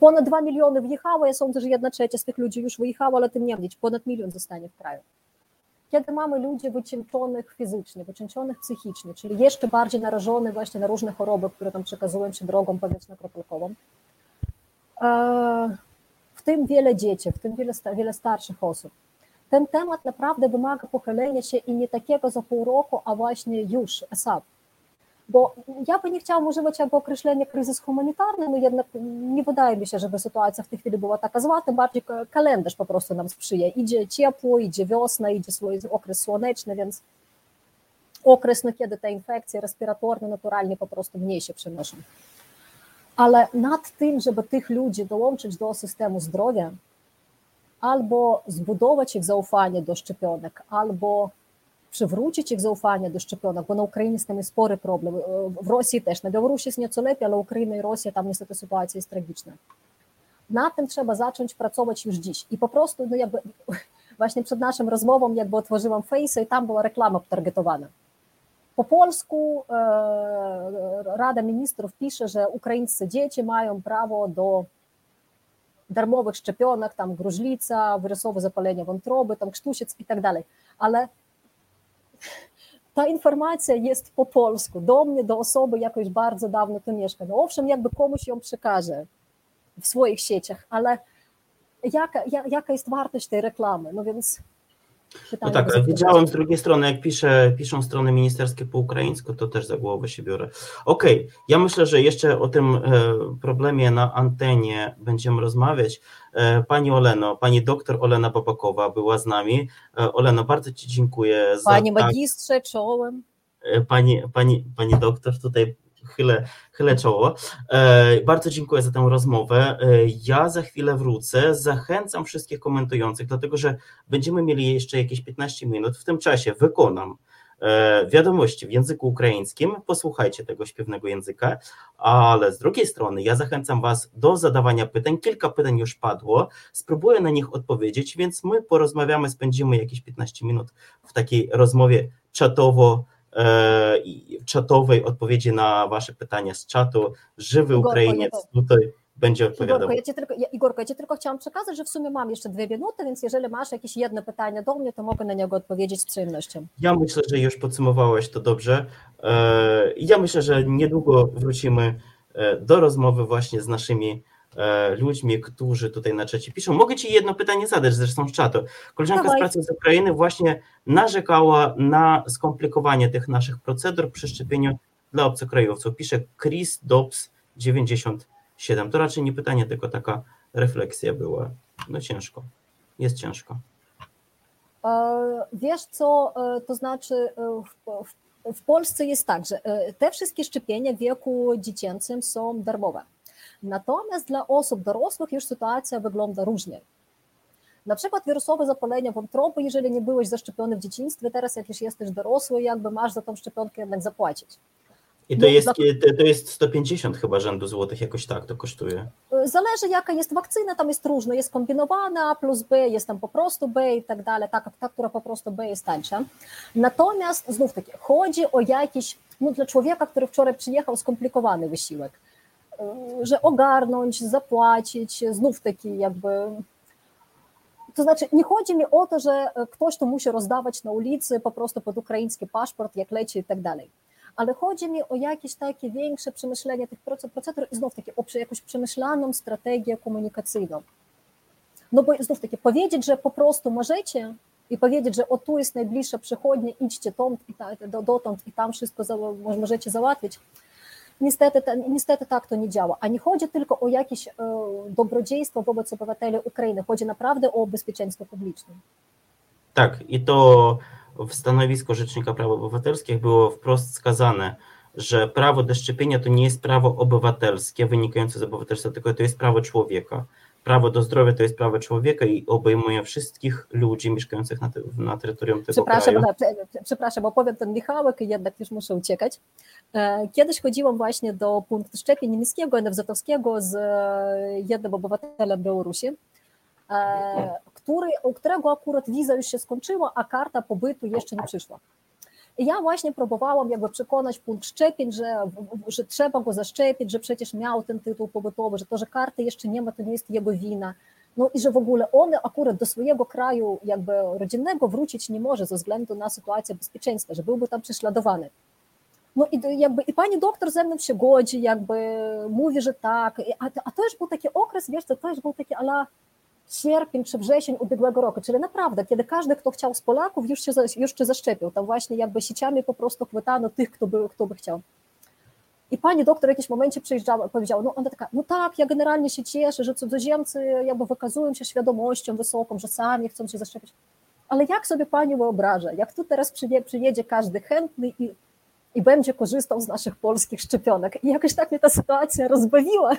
ponad 2 miliony wyjechało, ja sądzę, że jedna trzecia z tych ludzi już wyjechało, ale tym niemniej ponad milion zostanie w kraju. Kiedy mamy ludzi wycieńczonych fizycznie, wycieńczonych psychicznie, czyli jeszcze bardziej narażonych właśnie na różne choroby, które tam przekazują się drogą powietrzno-kropelkową, w tym wiele dzieci, w tym wiele, wiele starszych osób. Ten temat naprawdę wymaga pochylenia się i nie takiego za pół roku, a właśnie już, ASAP bo ja by nie chciałam używać jakby określenia kryzys humanitarny, no jednak nie wydaje mi się, żeby sytuacja w tej chwili była taka zła, tym bardziej kalendarz po prostu nam sprzyja. Idzie ciepło, idzie wiosna, idzie okres słoneczny, więc okres, no kiedy te infekcje respiratorne naturalnie po prostu mniej się przenoszą. Ale nad tym, żeby tych ludzi dołączyć do systemu zdrowia, albo zbudować ich zaufanie do szczepionek, albo przywrócić ich zaufanie do szczepionek, bo na Ukrainie z tym jest spory problem. W Rosji też, na Białorusi jest nieco lepiej, ale Ukraina i Rosja, tam niestety sytuacja jest tragiczna. Na tym trzeba zacząć pracować już dziś. I po prostu, no jakby, właśnie przed naszą rozmową jakby otworzyłam Face i tam była reklama targetowana. Po polsku e, Rada Ministrów pisze, że ukraińscy dzieci mają prawo do darmowych szczepionek, tam gruźlica, wirusowe zapalenie wątroby, tam krztusiec i tak dalej. Ale ta informacja jest po polsku, do mnie, do osoby jakoś bardzo dawno tu mieszka. No owszem, jakby komuś ją przekażę w swoich sieciach, ale jaka, jaka jest wartość tej reklamy? No więc no tak, ale widziałem z drugiej strony, jak pisze, piszą strony ministerskie po ukraińsku, to też za głowę się biorę. Okej, okay, ja myślę, że jeszcze o tym e, problemie na antenie będziemy rozmawiać. E, pani Oleno, pani doktor Olena Babakowa była z nami. E, Oleno, bardzo Ci dziękuję za. Pani magistrze, czołem. Pani, pani, pani doktor, tutaj chylę, chylę czoło. E, bardzo dziękuję za tę rozmowę. E, ja za chwilę wrócę. Zachęcam wszystkich komentujących, dlatego że będziemy mieli jeszcze jakieś 15 minut. W tym czasie wykonam e, wiadomości w języku ukraińskim. Posłuchajcie tego śpiewnego języka, ale z drugiej strony ja zachęcam Was do zadawania pytań. Kilka pytań już padło. Spróbuję na nich odpowiedzieć, więc my porozmawiamy, spędzimy jakieś 15 minut w takiej rozmowie czatowo czatowej odpowiedzi na Wasze pytania z czatu. Żywy Igorko, Ukrainiec ja tutaj będzie odpowiadał. Igorko ja, cię tylko, ja, Igorko, ja Ci tylko chciałam przekazać, że w sumie mam jeszcze dwie minuty, więc jeżeli masz jakieś jedno pytanie do mnie, to mogę na niego odpowiedzieć z przyjemnością. Ja myślę, że już podsumowałeś to dobrze. E, ja myślę, że niedługo wrócimy e, do rozmowy właśnie z naszymi E, ludźmi, którzy tutaj na czacie piszą. Mogę Ci jedno pytanie zadać, zresztą z czatu. Koleżanka Dawaj. z pracy z Ukrainy właśnie narzekała na skomplikowanie tych naszych procedur przy szczepieniu dla obcokrajowców. Pisze Chris Dobbs 97. To raczej nie pytanie, tylko taka refleksja była. No ciężko. Jest ciężko. E, wiesz co, e, to znaczy w, w Polsce jest tak, że te wszystkie szczepienia w wieku dziecięcym są darmowe. Natomiast dla osób dorosłych już sytuacja wygląda różnie. Na przykład wirusowe zapalenie wątroby, jeżeli nie byłeś zaszczepiony w dzieciństwie, teraz jak już jesteś dorosły, jakby masz za tą szczepionkę jednak zapłacić. I to jest, to jest 150 chyba rzędu złotych, jakoś tak to kosztuje. Zależy jaka jest wakcyna, tam jest różna, jest kombinowana plus B, jest tam po prostu B i tak dalej, ta, ta, która po prostu B jest tańsza. Natomiast znów taки, chodzi o jakiś, no dla człowieka, który wczoraj przyjechał, skomplikowany wysiłek, E, że ogarnąć, zapłacić, znów taki jakby to znaczy, nie chodzi mi o to, że ktoś to musi rozdawać na ulicy po prostu pod ukraiński paszport, jak leci i tak dalej. Ale chodzi mi o jakieś takie większe przemyślenie tych procedur i znów taki o jakąś przemyślaną strategię komunikacyjną. No bo znów taki powiedzieć, że po prostu możecie i powiedzieć, że o tu jest najbliższa przychodnia, idźcie tam, i ta, dotąd i tam wszystko za, możecie załatwić – Niestety, niestety tak to nie działa. A nie chodzi tylko o jakieś dobrodziejstwo wobec obywateli Ukrainy, chodzi naprawdę o bezpieczeństwo publiczne. Tak, i to w stanowisku Rzecznika Praw Obywatelskich było wprost skazane, że prawo do szczepienia to nie jest prawo obywatelskie wynikające z obywatelstwa, tylko to jest prawo człowieka. Prawo do zdrowia to jest prawo człowieka i obejmuje wszystkich ludzi mieszkających na, te, na terytorium tego przepraszam, kraju. Przepraszam, opowiem ten Michałek jednak już muszę uciekać. Kiedyś chodziłam właśnie do punktu szczepień niemieckiego, NFZ-owskiego z jednym obywatelem Białorusi, który, u którego akurat wiza już się skończyła, a karta pobytu jeszcze nie przyszła. Ja właśnie próbowałam jakby przekonać punkt szczepień, że, że trzeba go zaszczepić, że przecież miał ten tytuł pobytowy, że to, że karty jeszcze nie ma, to nie jest jego wina. No i że w ogóle on akurat do swojego kraju jakby rodzinnego wrócić nie może ze względu na sytuację bezpieczeństwa, że byłby tam prześladowany. No i jakby i pani doktor ze mną się godzi, jakby mówi, że tak, a, a to już był taki okres, wiesz, to też był taki ala sierpień czy wrzesień ubiegłego roku, czyli naprawdę, kiedy każdy, kto chciał z Polaków, już się, już się zaszczepił, tam właśnie jakby sieciami po prostu chwytano tych, kto by, kto by chciał. I pani doktor w jakimś momencie przyjeżdżała, powiedziała, no ona taka, no tak, ja generalnie się cieszę, że cudzoziemcy jakby wykazują się świadomością wysoką, że sami chcą się zaszczepić, ale jak sobie pani wyobraża, jak tu teraz przyjedzie każdy chętny i, i będzie korzystał z naszych polskich szczepionek. I jakoś tak mnie ta sytuacja rozbawiła.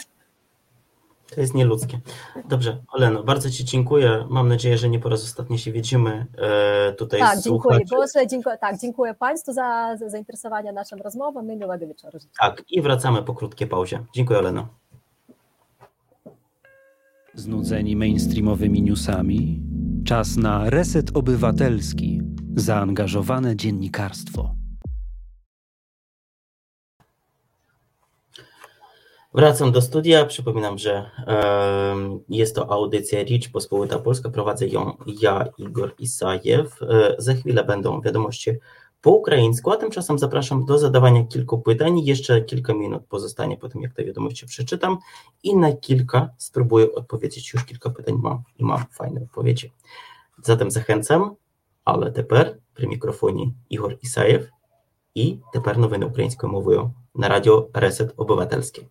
To jest nieludzkie. Dobrze, Oleno, bardzo Ci dziękuję. Mam nadzieję, że nie po raz ostatni się widzimy e, tutaj Tak, dziękuję Gosze, dziękuję, tak, dziękuję Państwu za, za zainteresowanie naszą rozmową i miłego wieczoru. Tak, i wracamy po krótkiej pauzie. Dziękuję, Oleno. Znudzeni mainstreamowymi newsami? Czas na reset obywatelski, zaangażowane dziennikarstwo. Wracam do studia. Przypominam, że jest to audycja Rich Pospolita Polska. Prowadzę ją ja, Igor Isajew. E, za chwilę będą wiadomości po ukraińsku, a tymczasem zapraszam do zadawania kilku pytań. Jeszcze kilka minut pozostanie po tym, jak te wiadomości przeczytam i na kilka spróbuję odpowiedzieć. Już kilka pytań mam i mam fajne odpowiedzi. Zatem zachęcam, ale тепер при мікрофоні Ігор Ісаєв і тепер новини українською мовою на радіо Ресет Обивательське.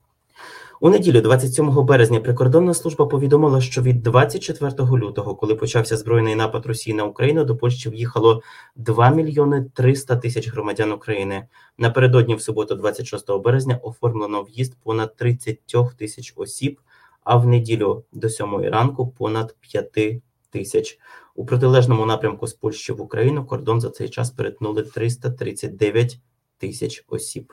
У неділю, 27 березня, прикордонна служба повідомила, що від 24 лютого, коли почався збройний напад Росії на Україну, до Польщі в'їхало 2 мільйони 300 тисяч громадян України. Напередодні, в суботу, 26 березня, оформлено в'їзд понад 30 тисяч осіб, а в неділю до 7 ранку понад 5 тисяч. У протилежному напрямку з Польщі в Україну кордон за цей час перетнули 339 тисяч осіб.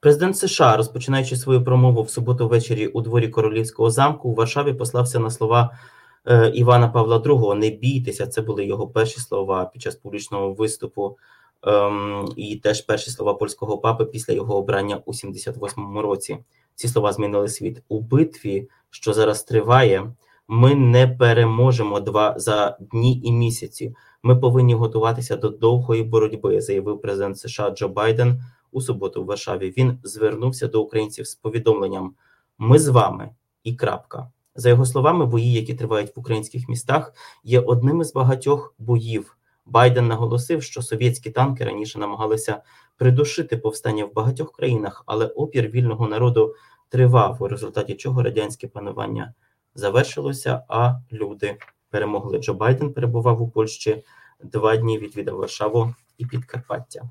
Президент США, розпочинаючи свою промову в суботу ввечері у дворі королівського замку у Варшаві, послався на слова е, Івана Павла II Не бійтеся. Це були його перші слова під час публічного виступу, ем, і теж перші слова польського папи після його обрання у 78-му році. Ці слова змінили світ у битві, що зараз триває. Ми не переможемо два за дні і місяці. Ми повинні готуватися до довгої боротьби, заявив президент США Джо Байден у суботу в Варшаві. Він звернувся до українців з повідомленням: Ми з вами і крапка. За його словами, бої, які тривають в українських містах, є одним із багатьох боїв. Байден наголосив, що совєтські танки раніше намагалися придушити повстання в багатьох країнах, але опір вільного народу тривав, у результаті чого радянське панування завершилося, а люди перемогли. Джо Байден перебував у Польщі два дні, відвідав Варшаву і Підкарпаття.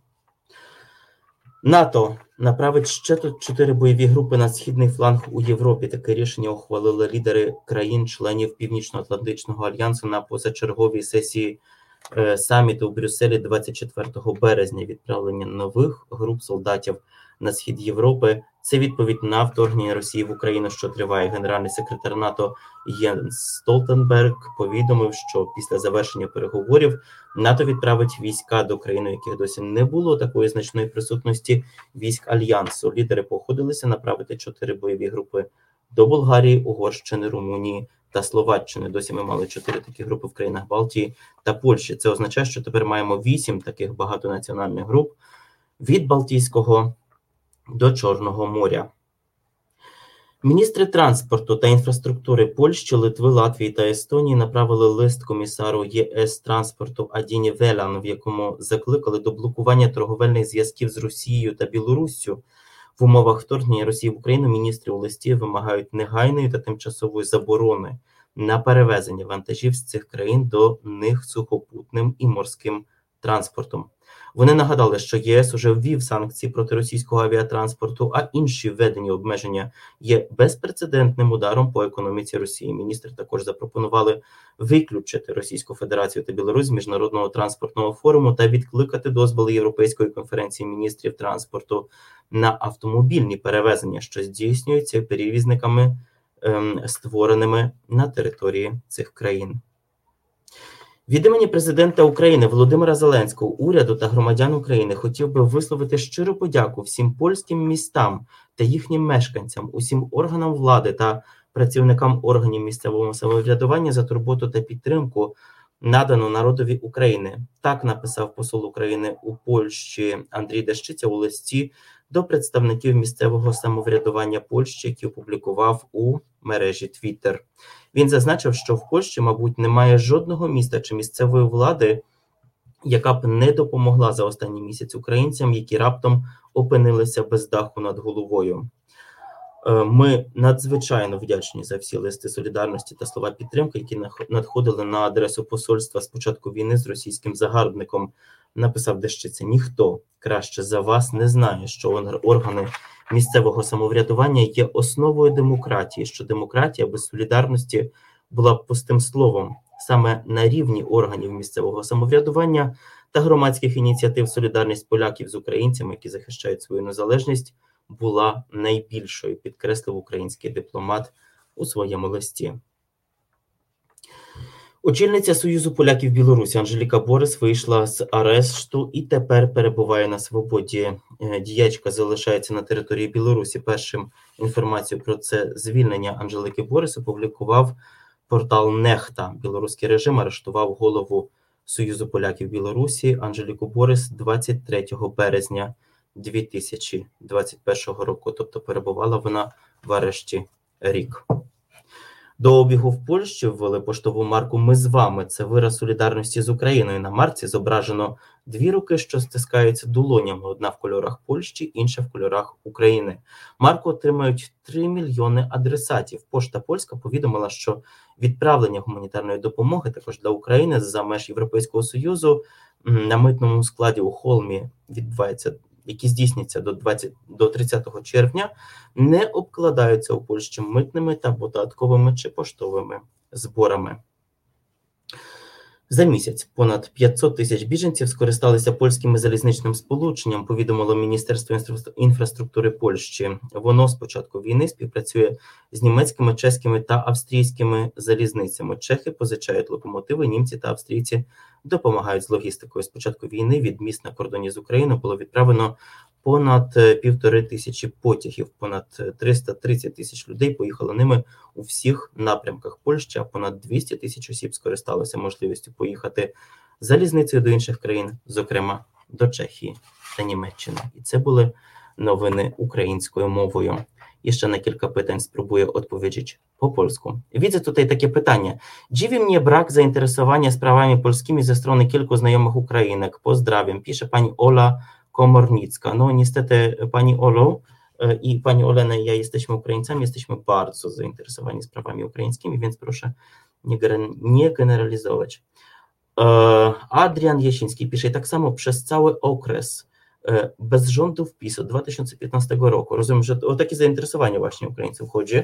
НАТО направить ще тут чотири бойові групи на східний фланг у Європі. Таке рішення ухвалили лідери країн-членів Північно-Атлантичного альянсу на позачерговій сесії саміту у Брюсселі 24 березня відправлення нових груп солдатів на схід Європи. Це відповідь на вторгнення Росії в Україну, що триває. Генеральний секретар НАТО Єнс Столтенберг повідомив, що після завершення переговорів НАТО відправить війська до країни, яких досі не було такої значної присутності військ альянсу. Лідери походилися направити чотири бойові групи до Болгарії, Угорщини, Румунії та Словаччини. Досі ми мали чотири такі групи в країнах Балтії та Польщі. Це означає, що тепер маємо вісім таких багатонаціональних груп від Балтійського до Чорного моря. Міністри транспорту та інфраструктури Польщі, Литви, Латвії та Естонії направили лист комісару ЄС транспорту Адіні Велян, в якому закликали до блокування торговельних зв'язків з Росією та Білоруссю. В умовах вторгнення Росії в Україну міністри у листі вимагають негайної та тимчасової заборони на перевезення вантажів з цих країн до них сухопутним і морським транспортом. Вони нагадали, що ЄС уже ввів санкції проти російського авіатранспорту, а інші введені обмеження є безпрецедентним ударом по економіці Росії. Міністри також запропонували виключити Російську Федерацію та Білорусь з міжнародного транспортного форуму та відкликати дозволи Європейської конференції міністрів транспорту на автомобільні перевезення, що здійснюються перевізниками, ем, створеними на території цих країн. Від імені президента України Володимира Зеленського, уряду та громадян України хотів би висловити щиру подяку всім польським містам та їхнім мешканцям, усім органам влади та працівникам органів місцевого самоврядування за турботу та підтримку, надану народові України. Так написав посол України у Польщі Андрій Дещиця у листі до представників місцевого самоврядування Польщі, який опублікував у мережі Twitter. Він зазначив, що в Польщі, мабуть, немає жодного міста чи місцевої влади, яка б не допомогла за останній місяць українцям, які раптом опинилися без даху над головою. Е, ми надзвичайно вдячні за всі листи солідарності та слова підтримки, які надходили на адресу посольства з початку війни з російським загарбником. Написав Дещиця, ніхто краще за вас не знає, що органи місцевого самоврядування є основою демократії, що демократія без солідарності була б пустим словом саме на рівні органів місцевого самоврядування та громадських ініціатив солідарність поляків з українцями, які захищають свою незалежність, була найбільшою, підкреслив український дипломат у своєму листі. Очільниця Союзу поляків Білорусі Анжеліка Борис вийшла з арешту і тепер перебуває на свободі. Е, діячка залишається на території Білорусі. Першим інформацію про це звільнення Анжелики Борис опублікував портал Нехта. Білоруський режим арештував голову Союзу поляків Білорусі Анжеліку Борис 23 березня 2021 року. Тобто перебувала вона в арешті рік. До обігу в Польщі ввели поштову марку Ми з вами. Це вираз солідарності з Україною. На марці зображено дві руки, що стискаються долонями: одна в кольорах Польщі, інша в кольорах України. Марку отримають 3 мільйони адресатів. Пошта Польська повідомила, що відправлення гуманітарної допомоги також для України за меж Європейського союзу на митному складі у Холмі відбувається які здійсняться до 20, до 30 червня, не обкладаються у Польщі митними та податковими чи поштовими зборами. За місяць понад 500 тисяч біженців скористалися польським залізничним сполученням. Повідомило Міністерство інфраструктури Польщі. Воно з початку війни співпрацює з німецькими, чеськими та австрійськими залізницями. Чехи позичають локомотиви, німці та австрійці допомагають з логістикою. З початку війни від міст на кордоні з Україною було відправлено понад е, півтори тисячі потягів, понад 330 тисяч людей поїхали ними у всіх напрямках Польщі. а Понад 200 тисяч осіб скористалися можливістю поїхати залізницею до інших країн, зокрема до Чехії та Німеччини. І це були новини українською мовою. Jeszcze na kilka pytań spróbuję odpowiedzieć po polsku. Widzę tutaj takie pytanie. Dziwi mnie brak zainteresowania sprawami polskimi ze strony kilku znajomych Ukrainek. Pozdrawiam. Pisze pani Ola Komornicka. No niestety pani Olu e, i pani Olena i ja jesteśmy Ukraińcami, jesteśmy bardzo zainteresowani sprawami ukraińskimi, więc proszę nie, nie generalizować. E, Adrian Jesiński pisze, tak samo przez cały okres e, bez rządów od 2015 roku, rozumiem, że o takie zainteresowanie właśnie Ukraińców chodzi,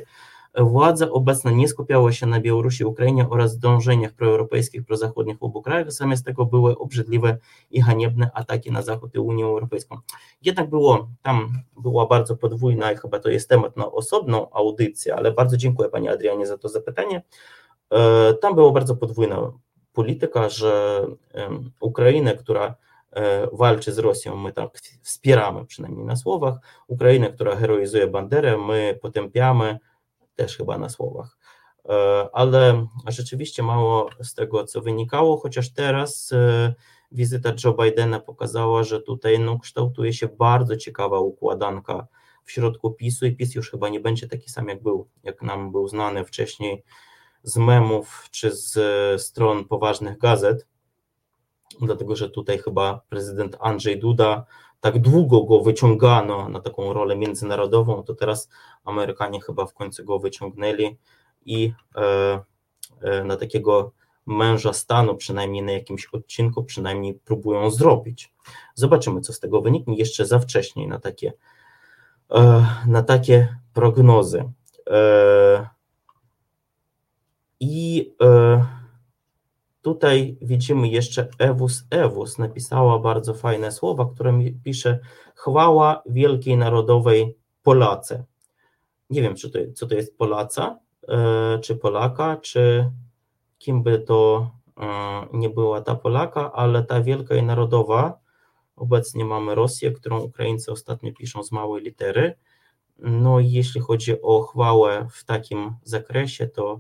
Władza obecna nie skupiała się na Białorusi, Ukrainie oraz dążeniach proeuropejskich, prozachodnich w obu krajach, zamiast tego były obrzydliwe i haniebne ataki na Zachód i Unię Europejską. Jednak było, tam była bardzo podwójna i chyba to jest temat na osobną audycję, ale bardzo dziękuję Pani Adrianie za to zapytanie. E, tam była bardzo podwójna polityka, że Ukrainę, która e, walczy z Rosją, my tak wspieramy, przynajmniej na słowach, Ukrainę, która heroizuje Banderę, my potępiamy, też chyba na słowach. E, ale rzeczywiście mało z tego, co wynikało, chociaż teraz e, wizyta Joe Bidena pokazała, że tutaj no, kształtuje się bardzo ciekawa układanka w środku PiSu i PiS już chyba nie będzie taki sam, jak był, jak nam był znany wcześniej z memów czy z stron poważnych gazet, dlatego że tutaj chyba prezydent Andrzej Duda tak długo go wyciągano na taką rolę międzynarodową, to teraz Amerykanie chyba w końcu go wyciągnęli i e, e, na takiego męża stanu, przynajmniej na jakimś odcinku, przynajmniej próbują zrobić. Zobaczymy, co z tego wyniknie. Jeszcze za wcześnie na takie, e, na takie prognozy. I Tutaj widzimy jeszcze Ewus Ewus, napisała bardzo fajne słowa, które mi pisze chwała wielkiej narodowej Polace. Nie wiem, czy to, co to jest Polaca, e, czy Polaka, czy kim by to e, nie była ta Polaka, ale ta wielka i narodowa, obecnie mamy Rosję, którą Ukraińcy ostatnio piszą z małej litery. No i jeśli chodzi o chwałę w takim zakresie, to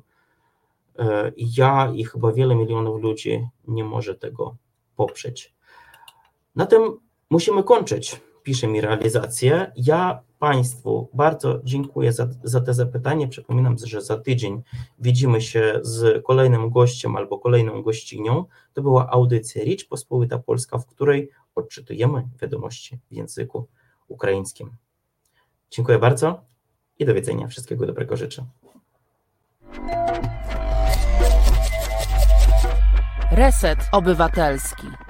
ja i chyba wiele milionów ludzi nie może tego poprzeć. Na tym musimy kończyć, pisze mi realizację. Ja Państwu bardzo dziękuję za, za te zapytanie. Przypominam, że za tydzień widzimy się z kolejnym gościem albo kolejną gościnią. To była audycja Ricz Pospolita Polska, w której odczytujemy wiadomości w języku ukraińskim. Dziękuję bardzo i do widzenia. Wszystkiego dobrego życzę. Reset Obywatelski.